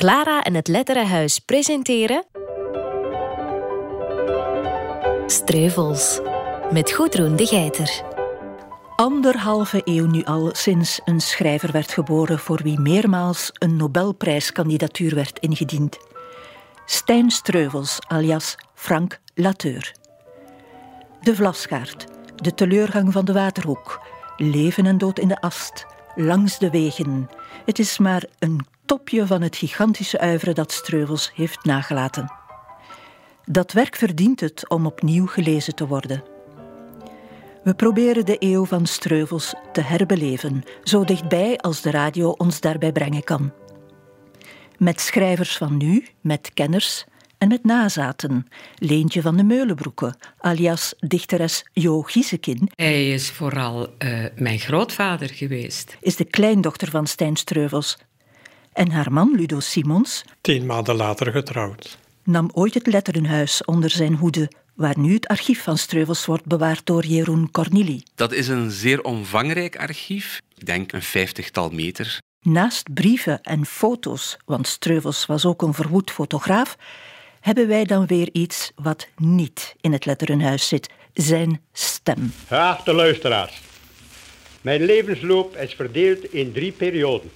Clara en het Letterenhuis presenteren... Streuvels, met Goedroen de Geiter. Anderhalve eeuw nu al sinds een schrijver werd geboren voor wie meermaals een Nobelprijskandidatuur werd ingediend. Stijn Streuvels, alias Frank Lateur. De Vlasgaard, de teleurgang van de Waterhoek, leven en dood in de ast, langs de wegen. Het is maar een topje van het gigantische uiveren dat Streuvels heeft nagelaten. Dat werk verdient het om opnieuw gelezen te worden. We proberen de eeuw van Streuvels te herbeleven, zo dichtbij als de radio ons daarbij brengen kan. Met schrijvers van nu, met kenners en met nazaten. Leentje van de Meulenbroeke, alias dichteres Jo Giesekin. Hij is vooral uh, mijn grootvader geweest. Is de kleindochter van Stijn Streuvels. En haar man Ludo Simons. Tien maanden later getrouwd. Nam ooit het letterenhuis onder zijn hoede waar nu het archief van Streuvels wordt bewaard door Jeroen Cornili. Dat is een zeer omvangrijk archief, ik denk een vijftigtal meter. Naast brieven en foto's, want Streuvels was ook een verwoed fotograaf, hebben wij dan weer iets wat niet in het letterenhuis zit: zijn stem. Geachte luisteraars, mijn levensloop is verdeeld in drie perioden.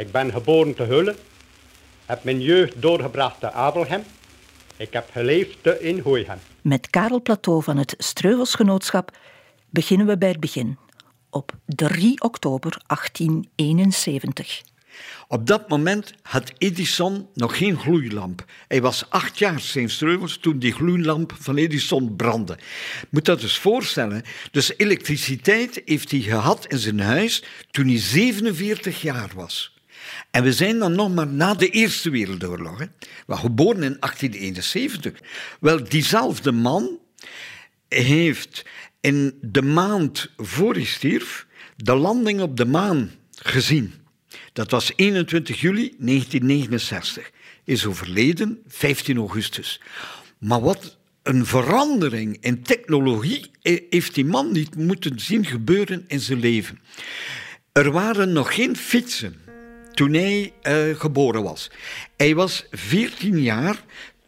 Ik ben geboren te Hulle, heb mijn jeugd doorgebracht te Abelhem. Ik heb geleefd te in Hooihem. Met Karel Plateau van het Streuvelsgenootschap beginnen we bij het begin. Op 3 oktober 1871. Op dat moment had Edison nog geen gloeilamp. Hij was acht jaar, Sint Streuvels, toen die gloeilamp van Edison brandde. Moet dat dus voorstellen. Dus elektriciteit heeft hij gehad in zijn huis toen hij 47 jaar was. En we zijn dan nog maar na de Eerste Wereldoorlog. Hè. Geboren in 1871. Wel, diezelfde man heeft in de maand voor hij stierf de landing op de maan gezien. Dat was 21 juli 1969. Is overleden 15 augustus. Maar wat een verandering in technologie heeft die man niet moeten zien gebeuren in zijn leven. Er waren nog geen fietsen toen hij uh, geboren was. Hij was 14 jaar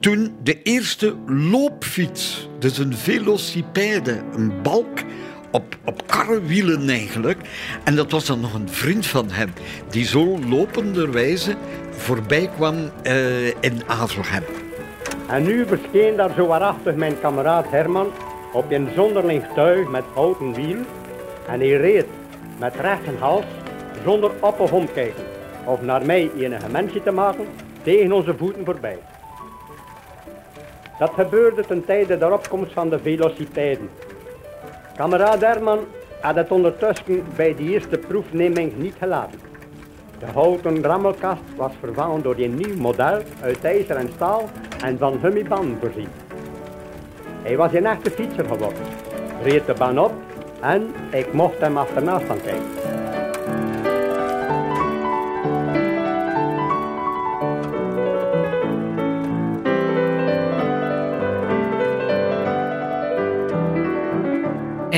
toen de eerste loopfiets, dus een velocipede, een balk op, op karrewielen eigenlijk. En dat was dan nog een vriend van hem, die zo lopenderwijze voorbij kwam uh, in Avelgem. En nu verscheen daar zo waarachtig mijn kameraad Herman op een zonderling tuig met houten wiel. En hij reed met recht hals zonder op of of naar mij enige mensje te maken, tegen onze voeten voorbij. Dat gebeurde ten tijde de opkomst van de velocipeden. Kameraad Herman had het ondertussen bij de eerste proefneming niet gelaten. De houten rammelkast was vervangen door een nieuw model uit ijzer en staal en van gummibanden voorzien. Hij was een echte fietser geworden, reed de baan op en ik mocht hem achterna gaan kijken.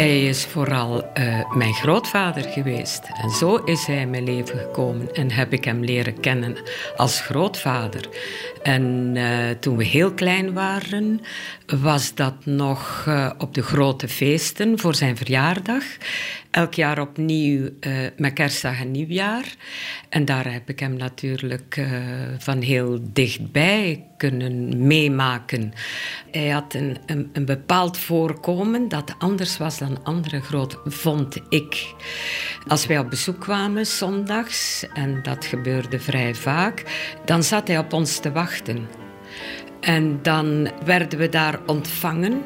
Hij is vooral uh, mijn grootvader geweest. En zo is hij in mijn leven gekomen en heb ik hem leren kennen als grootvader. En uh, toen we heel klein waren, was dat nog uh, op de grote feesten voor zijn verjaardag. Elk jaar opnieuw uh, met kerstdag en nieuwjaar. En daar heb ik hem natuurlijk uh, van heel dichtbij kunnen meemaken. Hij had een, een, een, bepaald voorkomen dat anders was dan andere groot, vond ik. Als wij op bezoek kwamen zondags, en dat gebeurde vrij vaak, dan zat hij op ons te wachten. En dan werden we daar ontvangen.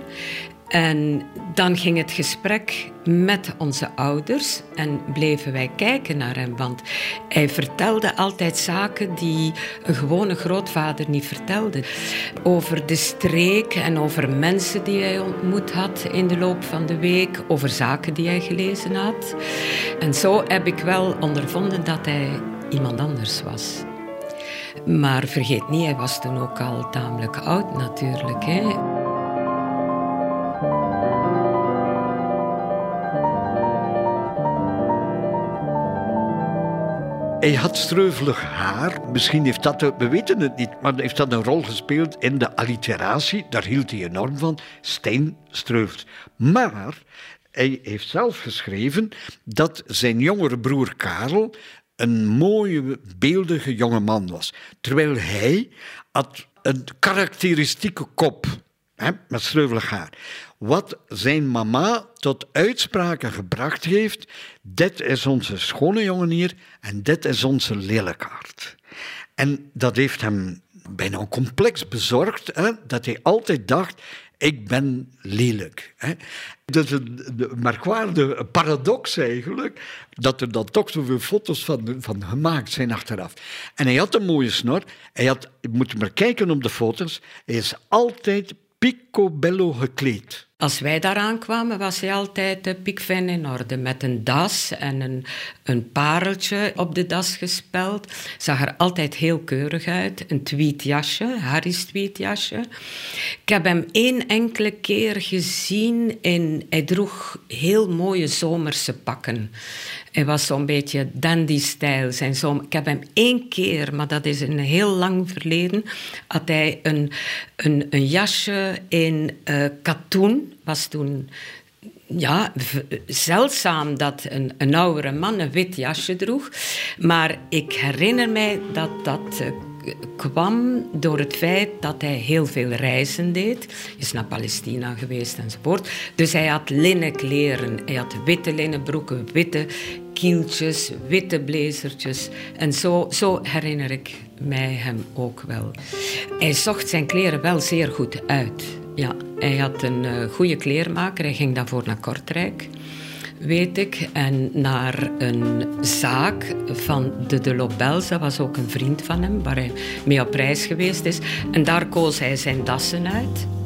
En dan ging het gesprek met onze ouders en bleven wij kijken naar hem. Want hij vertelde altijd zaken die een gewone grootvader niet vertelde. Over de streek en over mensen die hij ontmoet had in de loop van de week. Over zaken die hij gelezen had. En zo heb ik wel ondervonden dat hij iemand anders was. Maar vergeet niet, hij was toen ook al tamelijk oud natuurlijk. Hè. Hij had streuvelig haar. Misschien heeft dat, we weten het niet, maar heeft dat een rol gespeeld in de alliteratie. Daar hield hij enorm van. Stijn streuvelt. Maar hij heeft zelf geschreven dat zijn jongere broer Karel een mooie, beeldige jonge man was. Terwijl hij had een karakteristieke kop hè, met streuvelig haar. Wat zijn mama tot uitspraken gebracht heeft: dit is onze schone jongen hier en dit is onze lelijkaard. En dat heeft hem bijna een complex bezorgd, hè, dat hij altijd dacht: ik ben lelijk. Hè. Dat is een, merkwaardige paradox eigenlijk, dat er dan toch zoveel foto's van, van gemaakt zijn achteraf. En hij had een mooie snor. Hij had, je moet maar kijken op de foto's, hij is altijd picobello gekleed. Als wij daaraan kwamen, was hij altijd uh, pikfijn in orde. Met een das en een, een pareltje op de das gespeld. Zag er altijd heel keurig uit. Een tweetjasje, Harry's tweetjasje. Ik heb hem één enkele keer gezien. In, hij droeg heel mooie zomerse pakken. Hij was zo'n beetje dandy-stijl. Ik heb hem één keer, maar dat is een heel lang verleden, had hij een, een, een jasje in uh, katoen. Was toen ja, zeldzaam dat een, een oudere man een wit jasje droeg. Maar ik herinner mij dat dat uh, kwam door het feit dat hij heel veel reizen deed. Hij is naar Palestina geweest enzovoort. Dus hij had linnen kleren. Hij had witte linnen broeken, witte kieltjes, witte blazertjes. En zo, zo herinner ik mij hem ook wel. Hij zocht zijn kleren wel zeer goed uit. Ja, hij had een uh, goede kleermaker. Hij ging daarvoor naar Kortrijk weet ik. En naar een zaak van de De Lobels, dat was ook een vriend van hem, waar hij mee op reis geweest is. En daar koos hij zijn dassen uit.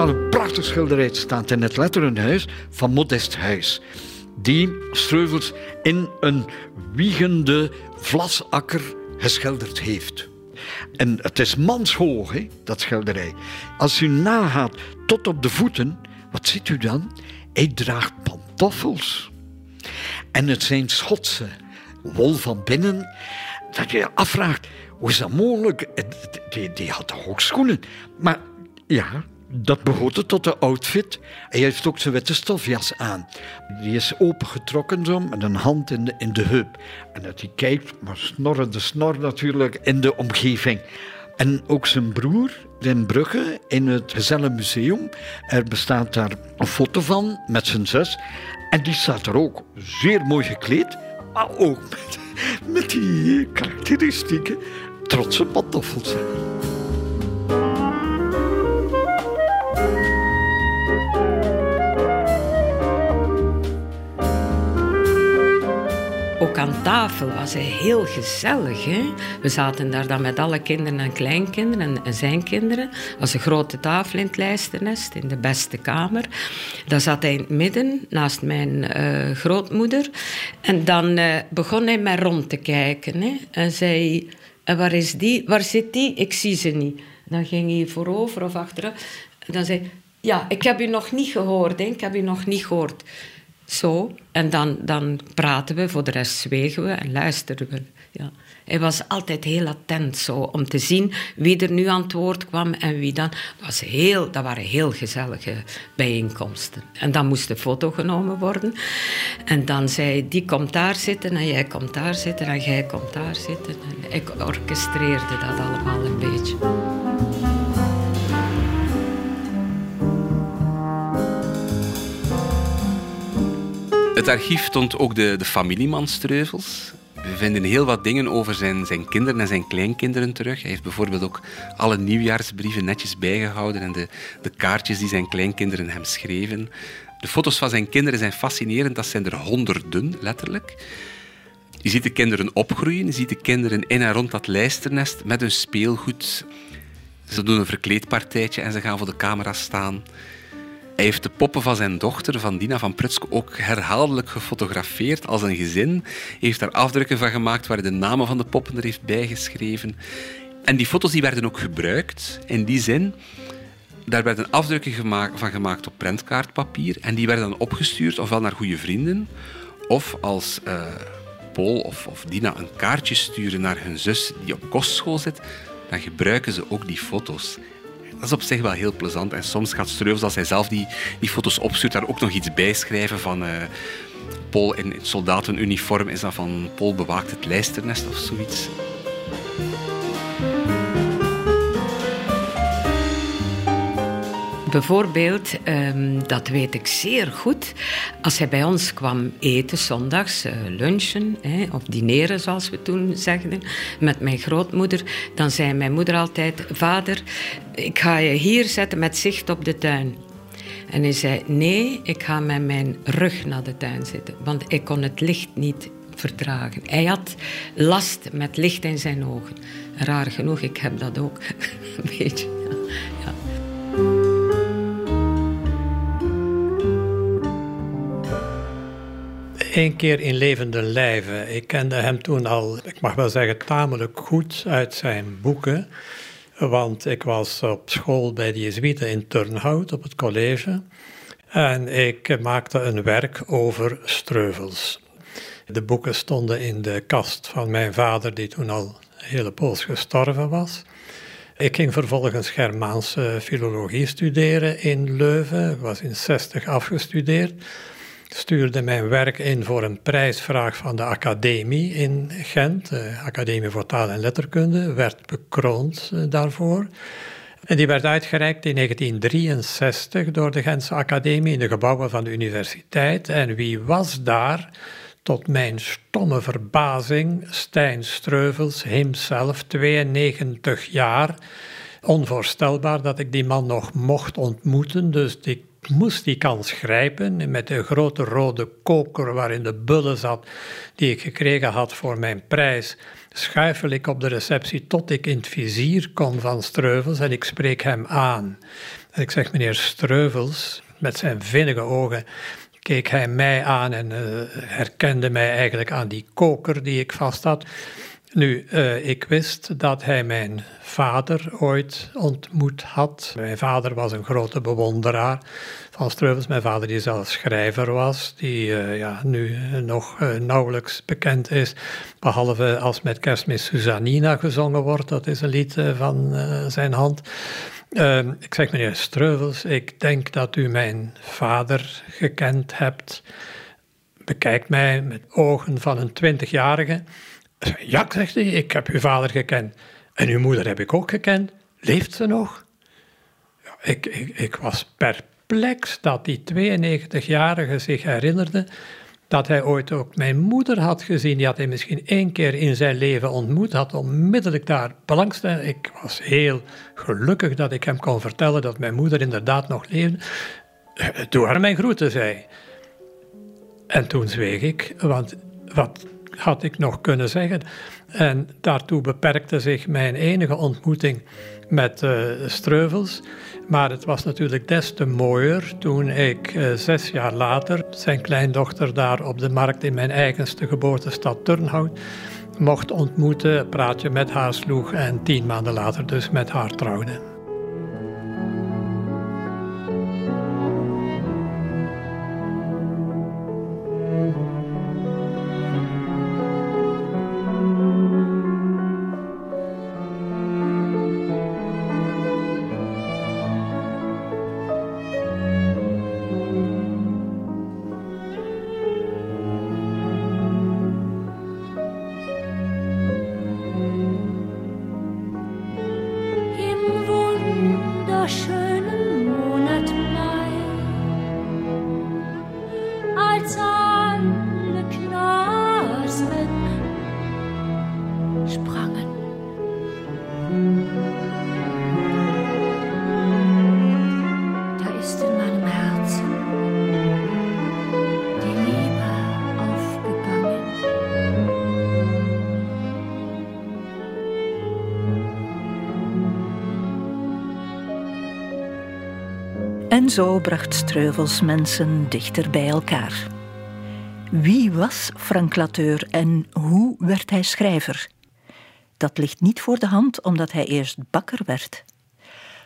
Een prachtig schilderij, staat in het Letterenhuis van Modest Huis die Streuvels in een wiegende vlasakker geschilderd heeft. En het is manshoog, dat schilderij. Als u nagaat tot op de voeten, wat ziet u dan? Hij draagt pantoffels. En het zijn Schotse wol van binnen, dat je je afvraagt, hoe is dat mogelijk? Die, die had ook schoenen? Maar ja, dat behoorde tot de outfit. Hij heeft ook zijn witte stofjas aan. Die is opengetrokken zo, met een hand in de, in de heup. En dat hij kijkt, maar snorrende snor natuurlijk, in de omgeving. En ook zijn broer in Brugge, in het Gezelle Museum. Er bestaat daar een foto van met zijn zus. En die staat er ook zeer mooi gekleed, maar ook met, met die karakteristieke trotse pantoffels. Ook aan tafel was hij heel gezellig. Hè? We zaten daar dan met alle kinderen en kleinkinderen en, zijn kinderen. Was een grote tafel in het lijstennest, in de beste kamer. Daar zat hij in het midden, naast mijn uh, grootmoeder. En dan uh, begon hij met rond te kijken. Hè? En zei, en waar is die? Waar zit die? Ik zie ze niet. Dan ging hij voorover of achteruit. En dan zei ja, ik heb u nog niet gehoord. Ik heb u nog niet gehoord. Zo. En dan, dan praten we, voor de rest zwegen we en luisteren we. Ja. Hij was altijd heel attent zo, om te zien wie er nu aan het woord kwam en wie dan. Dat, was heel, dat waren heel gezellige bijeenkomsten. En dan moest de foto genomen worden. En dan zei die komt daar zitten en jij komt daar zitten en jij komt daar zitten. En ik orchestreerde dat allemaal een beetje. Het archief toont ook de, de familiemanstreuvels. We vinden heel wat dingen over zijn, zijn kinderen en zijn kleinkinderen terug. Hij heeft bijvoorbeeld ook alle nieuwjaarsbrieven netjes bijgehouden en de, de kaartjes die zijn kleinkinderen hem schreven. De foto's van zijn kinderen zijn fascinerend. Dat zijn er honderden, letterlijk. Je ziet de kinderen opgroeien. Je ziet de kinderen in en rond dat lijsternest met hun speelgoed. Ze doen een verkleedpartijtje en ze gaan voor de camera staan. Hij heeft de poppen van zijn dochter, van Dina van Prutsk, ook herhaaldelijk gefotografeerd als een gezin. Hij heeft daar afdrukken van gemaakt waar hij de namen van de poppen er heeft bijgeschreven. En die foto's die werden ook gebruikt in die zin. Daar werden afdrukken van gemaakt op prentkaartpapier en die werden dan opgestuurd ofwel naar goede vrienden of als uh, Paul of, of Dina een kaartje sturen naar hun zus die op kostschool zit, dan gebruiken ze ook die foto's. Dat is op zich wel heel plezant. En soms gaat Streuvels, als hij zelf die, die foto's opstuurt, daar ook nog iets bij schrijven van... Uh, Paul in, soldatenuniform, is dat van Paul bewaakt het lijsternest of zoiets. Bijvoorbeeld, um, dat weet ik zeer goed, als hij bij ons kwam eten zondags, uh, lunchen hè, of dineren zoals we toen zegden, met mijn grootmoeder, dan zei mijn moeder altijd, vader, ik ga je hier zetten met zicht op de tuin. En hij zei, nee, ik ga met mijn rug naar de tuin zitten, want ik kon het licht niet verdragen. Hij had last met licht in zijn ogen. Raar genoeg, ik heb dat ook een beetje. Ja. Eén keer in levende lijven. Ik kende hem toen al, ik mag wel zeggen, tamelijk goed uit zijn boeken. Want ik was op school bij de Jezuïeten in Turnhout op het college. En ik maakte een werk over streuvels. De boeken stonden in de kast van mijn vader, die toen al een hele poos gestorven was. Ik ging vervolgens Germaanse filologie studeren in Leuven. Ik was in 60 afgestudeerd stuurde mijn werk in voor een prijsvraag van de Academie in Gent, de Academie voor Taal en Letterkunde, werd bekroond eh, daarvoor. En die werd uitgereikt in 1963 door de Gentse Academie in de gebouwen van de universiteit. En wie was daar? Tot mijn stomme verbazing, Stijn Streuvels, hemzelf, 92 jaar. Onvoorstelbaar dat ik die man nog mocht ontmoeten, dus die moest die kans grijpen met de grote rode koker waarin de bullen zat die ik gekregen had voor mijn prijs. Schuifel ik op de receptie tot ik in het vizier kom van Streuvels en ik spreek hem aan. En ik zeg, meneer Streuvels, met zijn vinnige ogen, keek hij mij aan en uh, herkende mij eigenlijk aan die koker die ik vast had. Nu, uh, ik wist dat hij mijn vader ooit ontmoet had. Mijn vader was een grote bewonderaar van Streuvels. Mijn vader die zelf schrijver was, die uh, ja, nu nog uh, nauwelijks bekend is. Behalve als met kerstmis Susanina gezongen wordt, dat is een lied van zijn hand. Ehm, ik zeg meneer Streuvels, ik denk dat u mijn vader gekend hebt. Bekijk mij met ogen van een twintigjarige. Ja, zegt hij, ik heb uw vader gekend. En uw moeder heb ik ook gekend. Leeft ze nog? Ja, ik, ik, ik was perplex dat die 92-jarige zich herinnerde dat hij ooit ook mijn moeder had gezien. Die had hij misschien één keer in zijn leven ontmoet, had onmiddellijk daar belangstelling. Ik was heel gelukkig dat ik hem kon vertellen dat mijn moeder inderdaad nog leefde. Doe haar mijn groeten, zei En toen zweeg ik, want wat had ik nog kunnen zeggen. En daartoe beperkte zich mijn enige ontmoeting met uh, Streuvels. Maar het was natuurlijk des te mooier toen ik uh, zes jaar later zijn kleindochter daar op de markt in mijn eigenste geboortestad Turnhout mocht ontmoeten, praatje met haar sloeg en tien maanden later dus met haar trouwde. En zo bracht Streuvels mensen dichter bij elkaar. Wie was Frank Lateur en hoe werd hij schrijver? Dat ligt niet voor de hand omdat hij eerst bakker werd.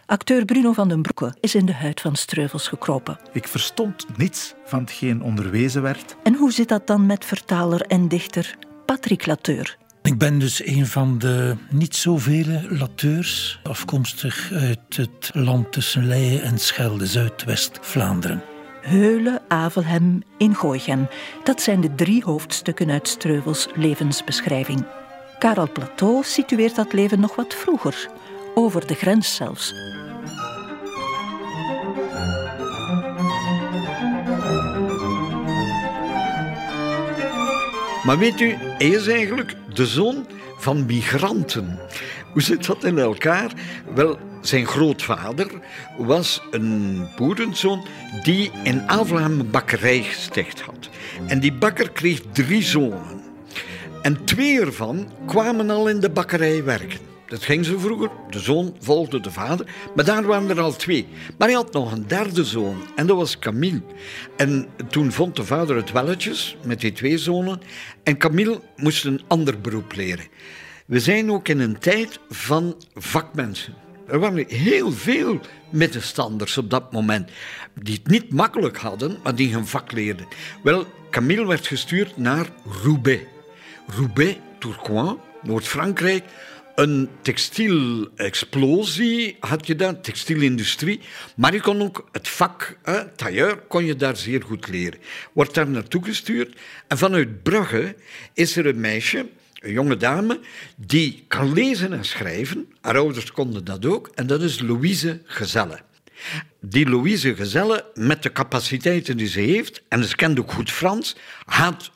Acteur Bruno van den Broeke is in de huid van Streuvels gekropen. Ik verstond niets van hetgeen onderwezen werd. En hoe zit dat dan met vertaler en dichter Patrick Lateur? Ik ben dus een van de niet zoveel lateurs, afkomstig uit het land tussen Leien en Schelde, Zuidwest-Vlaanderen. Heulen, Avelhem, in Gooichem. Dat zijn de drie hoofdstukken uit Streuvels levensbeschrijving. Karel Plateau situeert dat leven nog wat vroeger, over de grens zelfs. Maar weet u, hij is eigenlijk de zoon van migranten. Hoe zit dat in elkaar? Wel, zijn grootvader was een boerenzoon die in Avelhem een bakkerij gesticht had. En die bakker kreeg drie zonen. En twee ervan kwamen al in de bakkerij werken. Dat ging zo vroeger. De zoon volgde de vader. Maar daar waren er al twee. Maar hij had nog een derde zoon. En dat was Camille. En toen vond de vader het welletjes met die twee zonen. En Camille moest een ander beroep leren. We zijn ook in een tijd van vakmensen. Er waren heel veel middenstanders op dat moment. Die het niet makkelijk hadden, maar die hun vak leerden. Wel, Camille werd gestuurd naar Roubaix. Roubaix, Tourcoing, Noord-Frankrijk. Een textielexplosie had je daar, textielindustrie. Maar je kon ook het vak, tailleur, kon je daar zeer goed leren. Wordt daar naartoe gestuurd. En vanuit Brugge is er een meisje, een jonge dame, die kan lezen en schrijven. Haar ouders konden dat ook. En dat is Louise Gezelle. Die Louise Gezelle, met de capaciteiten die ze heeft, en ze kent ook goed Frans, gaat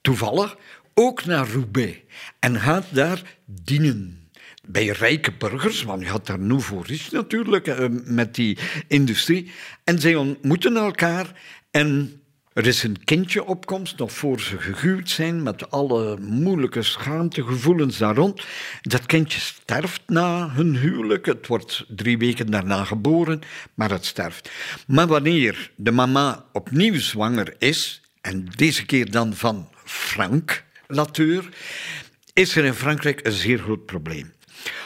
toevallig ook naar Roubaix en gaat daar dienen. Bij rijke burgers, want je had daar Nouveau Riche natuurlijk, eh, met die industrie. En zij ontmoeten elkaar en er is een kindje opkomst, nog voor ze gehuwd zijn, met alle moeilijke schaamtegevoelens daar rond. Dat kindje sterft na hun huwelijk. Het wordt drie weken daarna geboren, maar het sterft. Maar wanneer de mama opnieuw zwanger is, en deze keer dan van Frank, Latour, is er in Frankrijk een zeer groot probleem.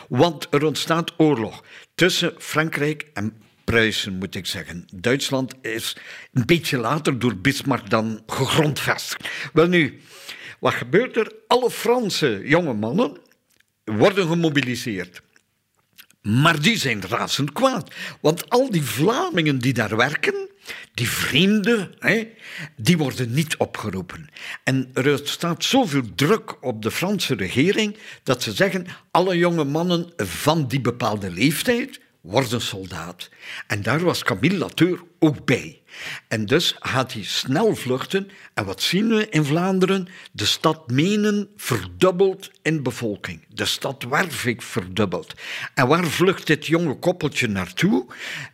Want er ontstaat oorlog tussen Frankrijk en Pruisen, moet ik zeggen. Duitsland is een beetje later door Bismarck dan gegrondvestigd. Wel nu, wat gebeurt er? Alle Franse jonge mannen worden gemobiliseerd. Maar die zijn razend kwaad. Want al die Vlamingen die daar werken, die vrienden, hè, die worden niet opgeroepen. En er staat zoveel druk op de Franse regering dat ze zeggen: alle jonge mannen van die bepaalde leeftijd worden soldaat. En daar was Camille Lateur ook bij. En dus gaat hij snel vluchten. En wat zien we in Vlaanderen? De stad Menen verdubbelt in bevolking. De stad Wervik verdubbelt. En waar vlucht dit jonge koppeltje naartoe?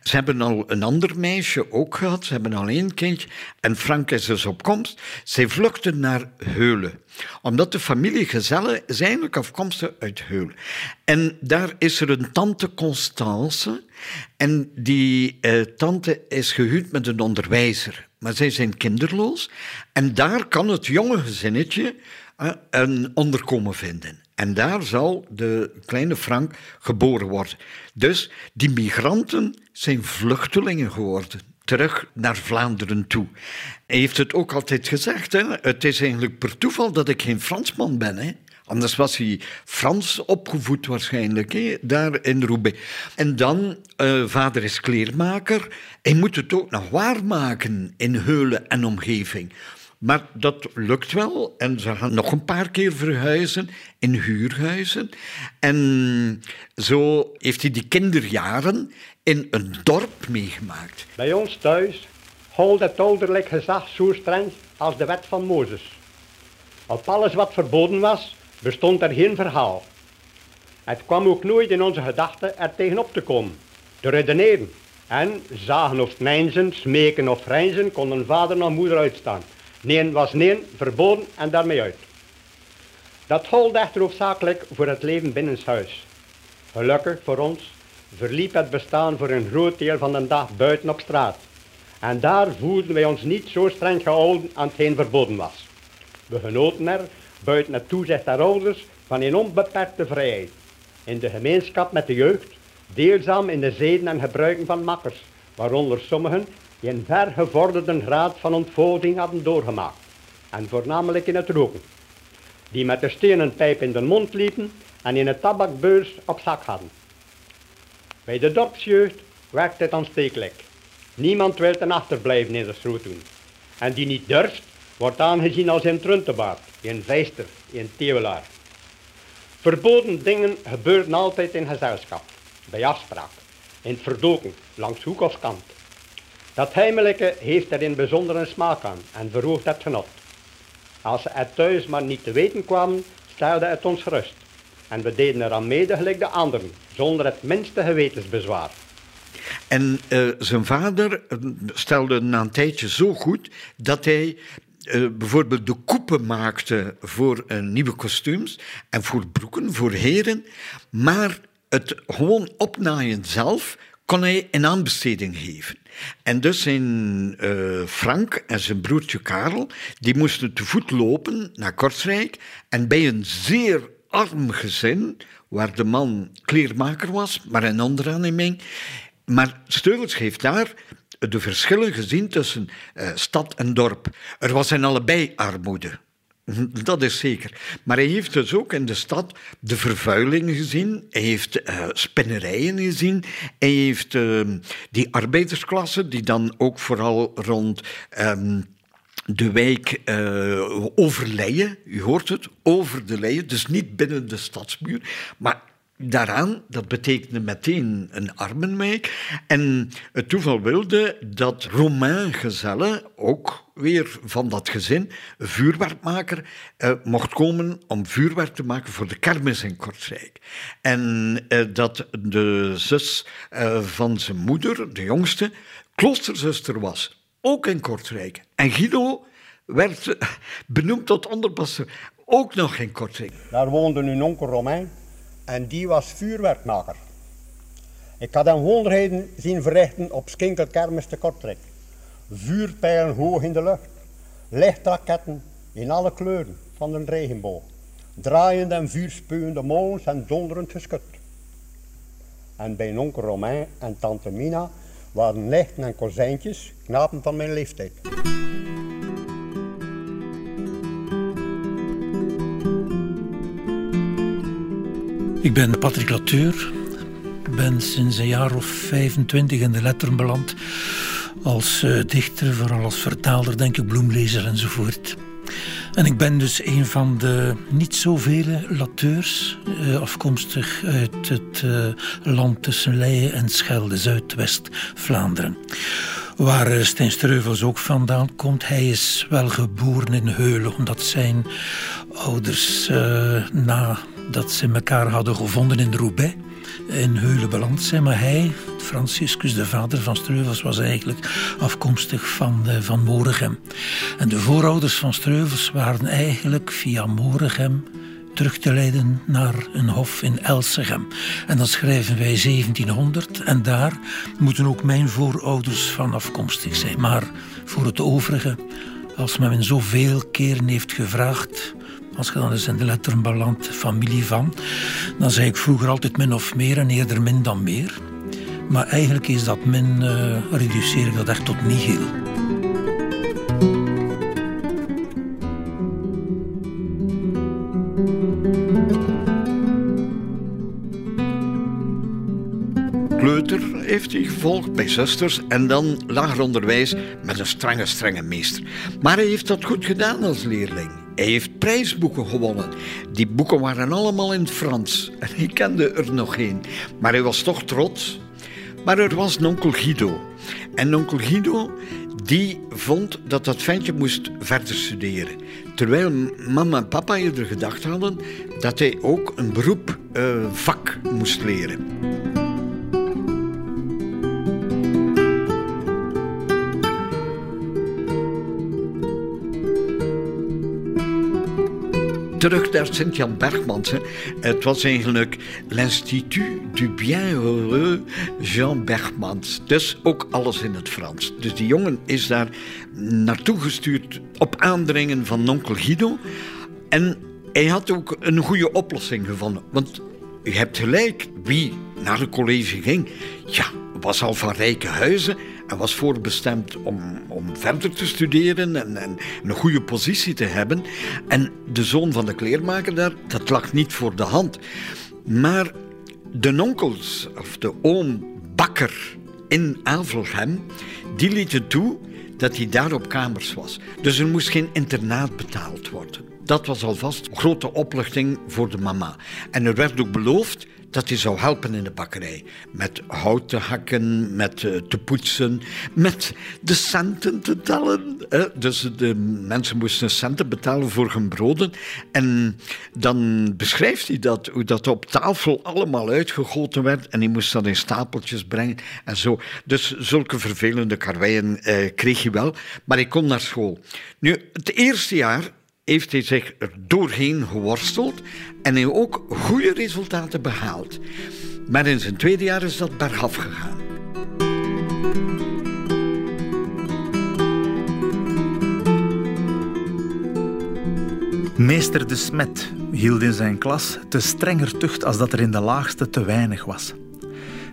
Ze hebben al een ander meisje ook gehad. Ze hebben al één kindje. En Frank is dus op komst. Zij vluchten naar Heulen. Omdat de familie Gezelle is afkomstig uit Heulen. En daar is er een tante Constance en die eh, tante is gehuwd met een onderwijzer. Maar zij zijn kinderloos. En daar kan het jonge gezinnetje eh, een onderkomen vinden. En daar zal de kleine Frank geboren worden. Dus die migranten zijn vluchtelingen geworden. Terug naar Vlaanderen toe. Hij heeft het ook altijd gezegd. Hè? Het is eigenlijk per toeval dat ik geen Fransman ben. Hè? Anders was hij Frans opgevoed waarschijnlijk, hè, daar in Roubaix. En dan, uh, vader is kleermaker. Hij moet het ook nog waarmaken in Heulen en omgeving. Maar dat lukt wel. En ze gaan nog een paar keer verhuizen in huurhuizen. En zo heeft hij die kinderjaren in een dorp meegemaakt. Bij ons thuis holdt het ouderlijk gezag zo streng als de wet van Mozes. Op alles wat verboden was, bestond er geen verhaal. Het kwam ook nooit in onze gedachten er tegenop te komen, te redeneren. En zagen of snijzen, smeken of grijnzen konden vader of moeder uitstaan. Nee was nee, verboden en daarmee uit. Dat gold echter hoofdzakelijk voor het leven binnenshuis. Gelukkig voor ons verliep het bestaan voor een groot deel van de dag buiten op straat. En daar voelden wij ons niet zo streng gehouden aan hetgeen verboden was. We genoten er, buiten het toezicht der ouders, van een onbeperkte vrijheid. In de gemeenschap met de jeugd, deelzaam in de zeden en gebruiken van makkers, waaronder sommigen die een vergevorderde graad van ontvoering hadden doorgemaakt, en voornamelijk in het roken, die met de stenen pijp in de mond liepen en in een tabakbeurs op zak hadden. Bij de dorpsjeugd werkt het aanstekelijk. Niemand wil ten achterblijven in de schroet doen. En die niet durft, wordt aangezien als een truntebaard, een vijster, een teeuwelaar. Verboden dingen gebeuren altijd in gezelschap, bij afspraak, in het verdoken, langs hoek of kant. Dat heimelijke heeft er in bijzondere smaak aan en verhoogt het genot. Als ze het thuis maar niet te weten kwamen, stelde het ons rust. En we deden eraan mede gelijk de anderen, zonder het minste gewetensbezwaar. En uh, zijn vader eh, stelde na een tijdje zo goed dat hij uh, bijvoorbeeld de koepen maakte voor uh, nieuwe kostuums en voor broeken, voor heren. Maar het gewoon opnaaien zelf kon hij in aanbesteding geven. En dus zijn uh, Frank en zijn broertje Karel, die moesten te voet lopen naar Kortrijk. En bij een zeer arm gezin, waar de man kleermaker was, maar een onderaanneming. Maar Steugels heeft daar de verschillen gezien tussen uh, stad en dorp. Er was in allebei armoede. Dat is zeker. Maar hij heeft dus ook in de stad de vervuiling gezien. Hij heeft uh, spinnerijen gezien. Hij heeft uh, die arbeidersklasse, die dan ook vooral rond um, de wijk uh, u hoort het, over de Leien, dus niet binnen de stadsmuur, maar daaraan, dat betekende meteen een armenwijk. En het toeval wilde dat Romain Gezelle, ook weer van dat gezin, vuurwerkmaker, eh, mocht komen om vuurwerk te maken voor de kermis in Kortrijk. En eh, dat de zus eh, van zijn moeder, de jongste, kloosterzuster was, ook in Kortrijk. En Guido werd benoemd tot onderpasser, ook nog in Kortrijk. Daar woonde een onkel Romain en die was vuurwerkmaker. Ik had hem wonderheden zien verrichten op Skinkelkermis te Kortrijk. Vuurpijlen hoog in de lucht, lichtraketten in alle kleuren van de regenboog, draaiende en vuurspuwende molens en donderend geschut. En bij onkel Romain en tante Mina waren lichten en kozijntjes, knapen van mijn leeftijd. Ik ben Patrick Latour. Ik ben sinds een jaar of 25 in de letteren beland. Als uh, dichter, vooral als vertaler, denk ik, bloemlezer enzovoort. En ik ben dus een van de niet zoveel lateurs, uh, afkomstig uit het uh, land tussen Leien en Schelde, Zuidwest-Vlaanderen. Waar Stijn Streuvels ook vandaan komt. Hij is wel geboren in Heulen, omdat zijn ouders na dat ze elkaar hadden gevonden in Roubaix, in Heulen beland zijn. Maar hij, Franciscus, de vader van Streuvels, was eigenlijk afkomstig van, uh, van Moregem. En de voorouders van Streuvels waren eigenlijk via Moregem terug te leiden naar een hof in Elsegem. En dan schrijven wij 1700 en daar moeten ook mijn voorouders van afkomstig zijn. Maar voor het overige, als men me zoveel keren heeft gevraagd als je dan eens in de letteren familie van, dan zei ik vroeger altijd min of meer en eerder min dan meer. Maar eigenlijk is dat min, uh, reduceer ik dat echt tot nihil. Kleuter heeft hij gevolgd bij zusters en dan lager onderwijs met een strenge, strenge meester. Maar hij heeft dat goed gedaan als leerling. Hij heeft prijsboeken gewonnen. Die boeken waren allemaal in het Frans. En ik kende er nog geen. Maar hij was toch trots. Maar er was onkel Guido. En onkel Guido, die vond dat dat ventje moest verder studeren. Terwijl mama en papa eerder gedacht hadden dat hij ook een beroep, uh, vak moest leren. Terug naar Sint-Jan Bergmans. Het was eigenlijk l'Institut du Bienheureux Jean Bergmans. Dus ook alles in het Frans. Dus die jongen is daar naartoe gestuurd op aandringen van onkel Guido. En hij had ook een goede oplossing gevonden. Want je hebt gelijk, wie naar het college ging, ja, was al van rijke huizen en was voorbestemd om, om verder te studeren en, en, een goede positie te hebben. En de zoon van de kleermaker daar, dat lag niet voor de hand. Maar de onkels, of de oom Bakker in Avelgem, die lieten toe dat hij daar op kamers was. Dus er moest geen internaat betaald worden. Dat was alvast grote opluchting voor de mama. En er werd ook beloofd dat hij zou helpen in de bakkerij. Met hout te hakken, met uh, te poetsen, met de centen te tellen. Dus de mensen moesten centen betalen voor hun broden. En dan beschrijft hij dat, hoe dat op tafel allemaal uitgegoten werd. En hij moest dat in stapeltjes brengen en zo. Dus zulke vervelende karweien eh, kreeg hij wel. Maar hij kon naar school. Nu, het eerste jaar heeft hij zich doorheen geworsteld en hij ook goede resultaten behaald. Maar in zijn tweede jaar is dat bergaf gegaan. Meester de Smet hield in zijn klas te strenger tucht als dat er in de laagste te weinig was.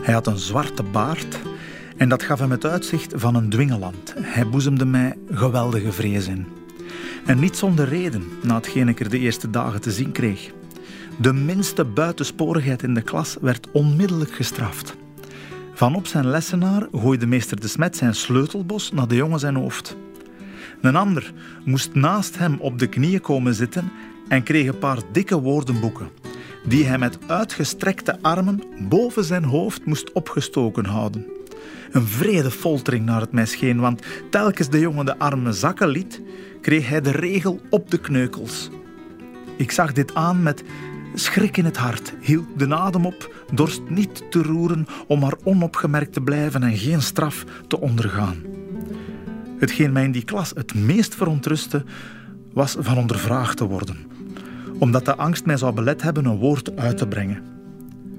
Hij had een zwarte baard en dat gaf hem het uitzicht van een dwingeland. Hij boezemde mij geweldige vrees in. En niet zonder reden, na hetgeen ik er de eerste dagen te zien kreeg. De minste buitensporigheid in de klas werd onmiddellijk gestraft. Van op zijn lessenaar gooide meester de Smet zijn sleutelbos naar de jongen zijn hoofd. Een ander moest naast hem op de knieën komen zitten en kreeg een paar dikke woordenboeken, die hij met uitgestrekte armen boven zijn hoofd moest opgestoken houden. Een vrede foltering naar het mij scheen, want telkens de jongen de armen zakken liet, kreeg hij de regel op de kneukels. Ik zag dit aan met schrik in het hart, hield de adem op, dorst niet te roeren om maar onopgemerkt te blijven en geen straf te ondergaan. Hetgeen mij in die klas het meest verontrustte, was van ondervraagd te worden, omdat de angst mij zou belet hebben een woord uit te brengen.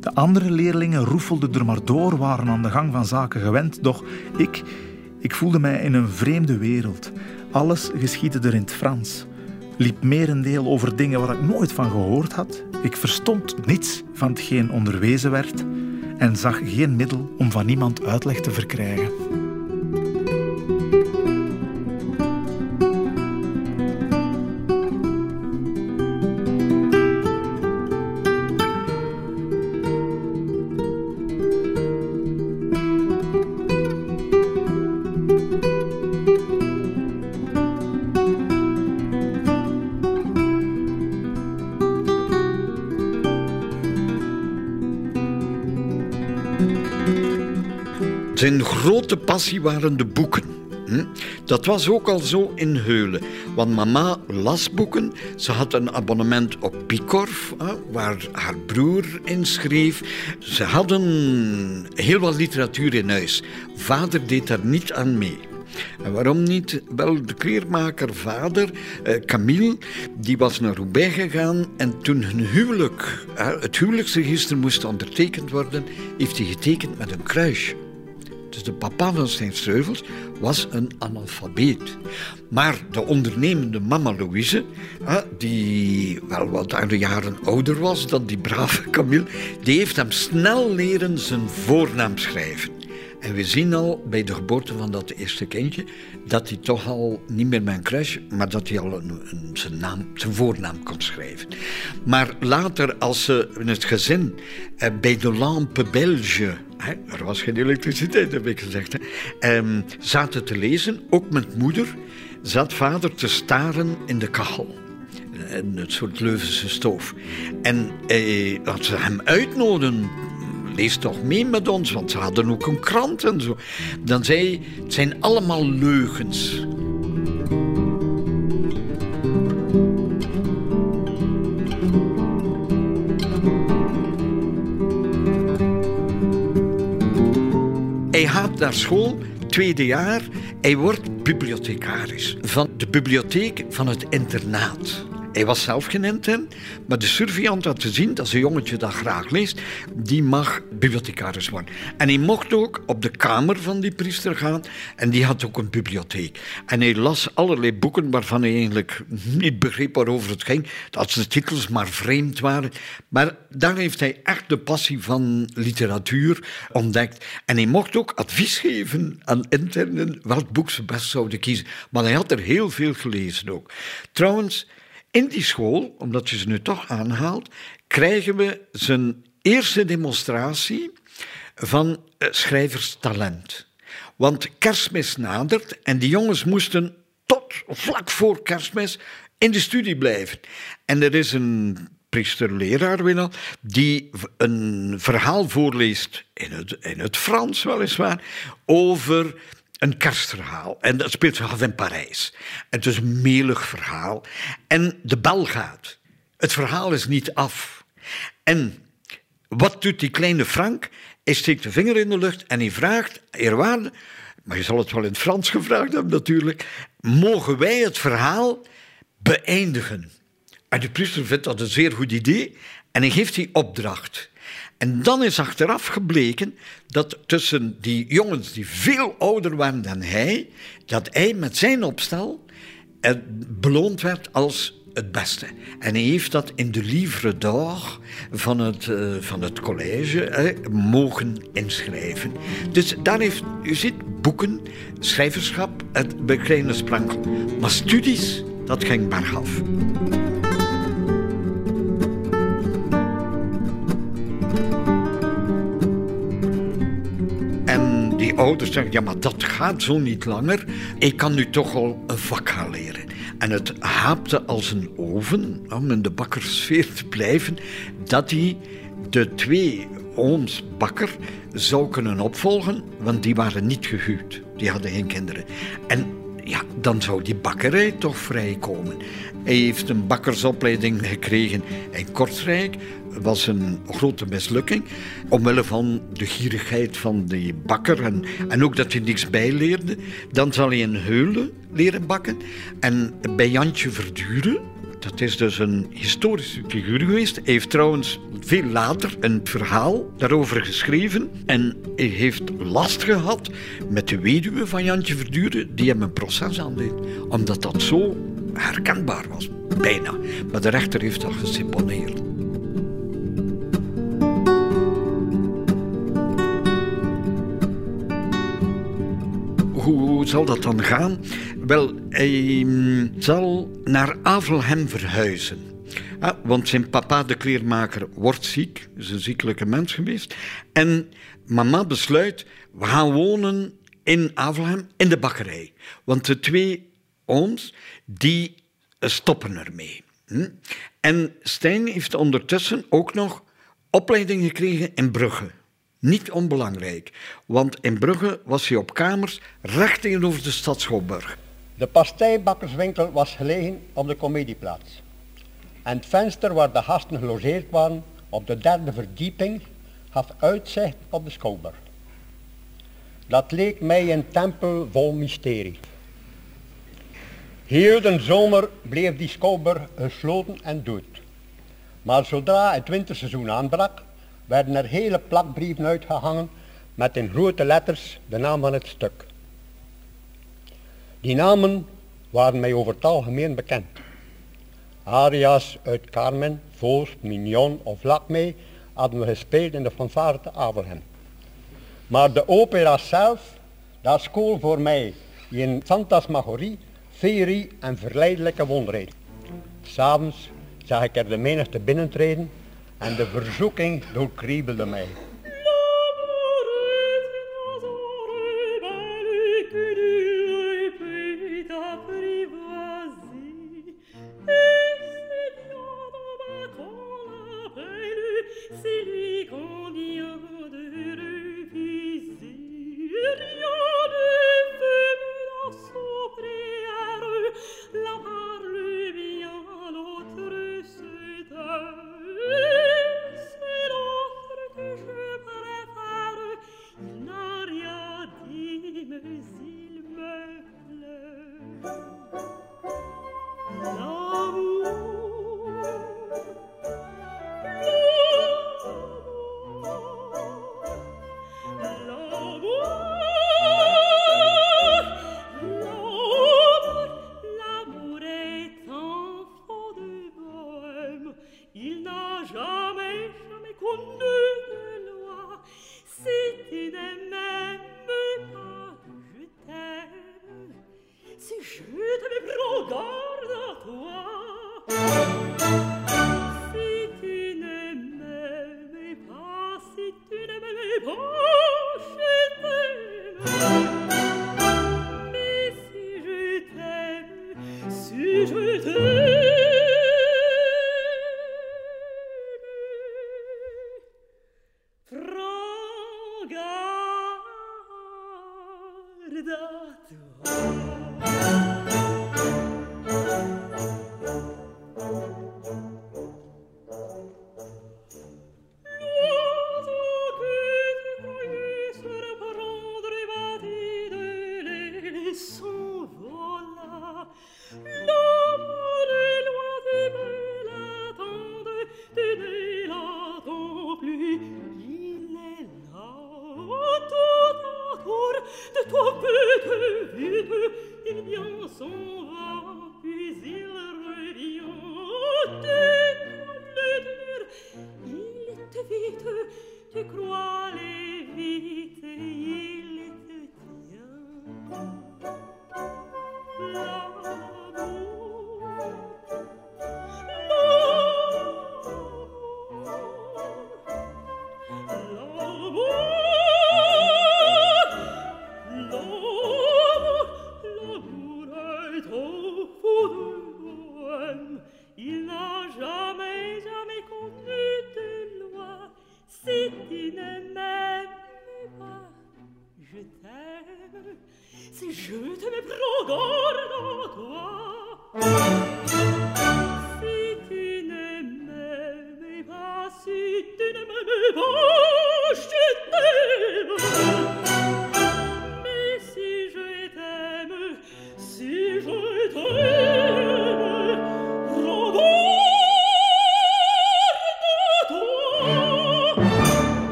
De andere leerlingen roefelden er maar door, waren aan de gang van zaken gewend, doch ik, ik voelde mij in een vreemde wereld. Alles geschiedde er in het Frans. Liep merendeel over dingen waar ik nooit van gehoord had. Ik verstond niets van hetgeen onderwezen werd en zag geen middel om van iemand uitleg te verkrijgen. Passie waren de boeken. Dat was ook al zo in Heulen. Want mama las boeken. Ze had een abonnement op Picorf, waar haar broer in schreef. Ze hadden heel wat literatuur in huis. Vader deed daar niet aan mee. En waarom niet? Wel, de kleermaker vader, eh, Camille, die was naar Roubaix gegaan en toen hun huwelijk, het huwelijksregister moest ondertekend worden, heeft hij getekend met een kruisje. Dus de papa van Stijn Streuvels was een analfabeet. Maar de ondernemende mama Louise, die wel wat aan jaren ouder was dan die brave Camille, die heeft hem snel leren zijn voornaam schrijven. En we zien al bij de geboorte van dat eerste kindje dat hij toch al niet meer mijn crush, maar dat hij al een, een, zijn, naam, zijn voornaam kon schrijven. Maar later, als ze in het gezin eh, bij de Lampe Belge, hè, er was geen elektriciteit, heb ik gezegd, hè, eh, zaten te lezen, ook met moeder, zat vader te staren in de kachel. Een het soort Leuvense stoof. En eh, ze hem uitnodigen lees toch mee met ons, want ze hadden ook een krant en zo. Dan zei hij, het zijn allemaal leugens. Hij gaat naar school, tweede jaar. Hij wordt bibliothecaris van de bibliotheek van het internaat. Hij was zelf geen intern, maar de surveillant had gezien dat een jongetje dat graag leest, die mag bibliothecaris worden. En hij mocht ook op de kamer van die priester gaan en die had ook een bibliotheek. En hij las allerlei boeken waarvan hij eigenlijk niet begreep waarover het ging, dat de titels maar vreemd waren. Maar daar heeft hij echt de passie van literatuur ontdekt. En hij mocht ook advies geven aan internen welk boek ze best zouden kiezen. Maar hij had er heel veel gelezen ook. Trouwens, in die school, omdat je ze nu toch aanhaalt, krijgen we zijn eerste demonstratie van eh, schrijverstalent. Want kerstmis nadert en die jongens moesten tot vlak voor kerstmis in de studie blijven. En er is een priester-leraar Winnel, die een verhaal voorleest, in het, in het Frans weliswaar, over een kerstverhaal. En dat speelt zich af in Parijs. Het is een melig verhaal. En de bel gaat. Het verhaal is niet af. En wat doet die kleine Frank? Hij steekt de vinger in de lucht en hij vraagt, eerwaarde, maar je zal het wel in het Frans gevraagd hebben natuurlijk, mogen wij het verhaal beëindigen? En de priester vindt dat een zeer goed idee en hij geeft die opdracht. En dan is achteraf gebleken dat tussen die jongens die veel ouder waren dan hij, dat hij met zijn opstel beloond werd als het beste. En hij heeft dat in de livre d'or van het, uh, van het college mogen inschrijven. Dus daar heeft, u ziet, boeken, schrijverschap, het bekleine sprankel. Maar studies, dat ging bergaf. Ouders zeggen, ja, maar dat gaat zo niet langer. Ik kan nu toch al een vak gaan leren. En het haapte als een oven, om in de bakkersfeer te blijven, dat hij de twee ooms bakker zou kunnen opvolgen, want die waren niet gehuwd. Die hadden geen kinderen. En ja, dan zou die bakkerij toch vrijkomen. Hij heeft een bakkersopleiding gekregen in Kortrijk. Was een grote mislukking. Omwille van de gierigheid van die bakker en, ook dat hij niks bijleerde. Dan zal hij in Heulen leren bakken. En bij Jantje Verduren, dat is dus een historische figuur geweest. Hij heeft trouwens veel later een verhaal daarover geschreven. En hij heeft last gehad met de weduwe van Jantje Verduren, die hem een proces aandeed. Omdat dat zo herkenbaar was. Bijna. Maar de rechter heeft dat geseponeerd. Hoe zal dat dan gaan? Wel, hij mm, zal naar Avelhem verhuizen. Ah, want zijn papa, de kleermaker, wordt ziek. Is een ziekelijke mens geweest. En mama besluit, we gaan wonen in Avelhem, in de bakkerij. Want de twee ooms, die stoppen ermee. Hm? En Stijn heeft ondertussen ook nog opleiding gekregen in Brugge. Niet onbelangrijk, want in Brugge was hij op kamers recht tegenover de stad Schouwburg. De pastijbakkerswinkel was gelegen op de comedieplaats. En het venster waar de gasten gelogeerd waren op de derde verdieping gaf uitzicht op de Schouwburg. Dat leek mij een tempel vol mysterie. Heel de zomer bleef die schouwburg gesloten en dood. Maar zodra het winterseizoen aanbrak, werden er hele plakbrieven uitgehangen met in grote letters de naam van het stuk. Die namen waren mij over het algemeen bekend. Arias uit Carmen, Voost, Mignon of Lakmee hadden we gespeeld in de fanfare te. Maar de opera zelf, dat school voor mij in Fantasmagorie ferie en verleidelijke wonderen. S'avonds zag ik er de menigte binnentreden en de verzoeking doorkriebelde mij.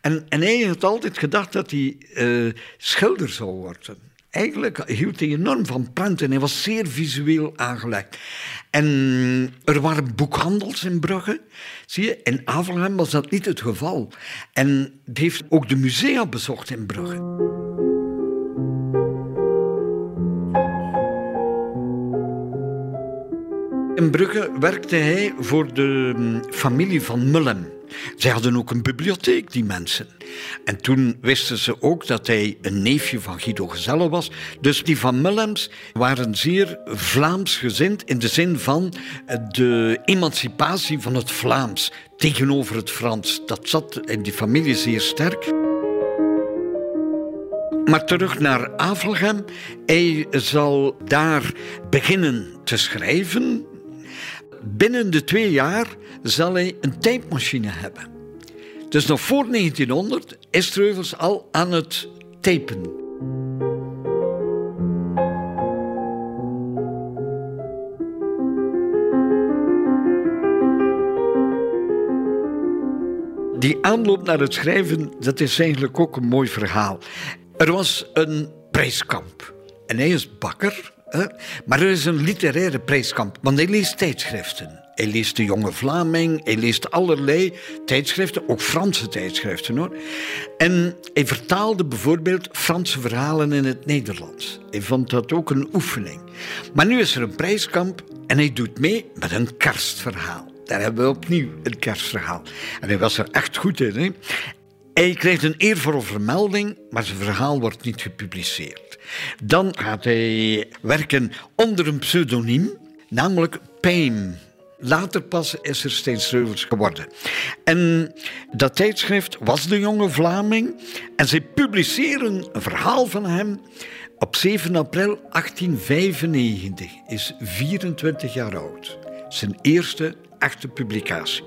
En, en hij had altijd gedacht dat hij uh, schilder zou worden. Eigenlijk hield hij enorm van prenten. Hij was zeer visueel aangelegd. En er waren boekhandels in Brugge. Zie je, in Avelgem was dat niet het geval. En hij heeft ook de musea bezocht in Brugge. In Brugge werkte hij voor de mm, familie van Mullem. Zij hadden ook een bibliotheek, die mensen. En toen wisten ze ook dat hij een neefje van Guido Gezelle was. Dus die van Mullems waren zeer Vlaams gezind in de zin van de emancipatie van het Vlaams tegenover het Frans. Dat zat in die familie zeer sterk. Maar terug naar Avelgem. Hij zal daar beginnen te schrijven. Binnen de twee jaar zal hij een tijdmachine hebben. Dus nog voor 1900 is Treuvels al aan het tapen. Die aanloop naar het schrijven, dat is eigenlijk ook een mooi verhaal. Er was een prijskamp. En hij is bakker? Maar er is een literaire prijskamp, want hij leest tijdschriften. Hij leest de Jonge Vlaming, hij leest allerlei tijdschriften, ook Franse tijdschriften hoor. En hij vertaalde bijvoorbeeld Franse verhalen in het Nederlands. Hij vond dat ook een oefening. Maar nu is er een prijskamp en hij doet mee met een kerstverhaal. Daar hebben we opnieuw een kerstverhaal. En hij was er echt goed in. Hè? Hij krijgt een eervolle vermelding, maar zijn verhaal wordt niet gepubliceerd. Dan gaat hij werken onder een pseudoniem, namelijk Payne. Later pas is er steeds Reuvels geworden. En dat tijdschrift was De Jonge Vlaming. En zij publiceren een verhaal van hem op 7 april 1895. Is 24 jaar oud. Zijn eerste echte publicatie.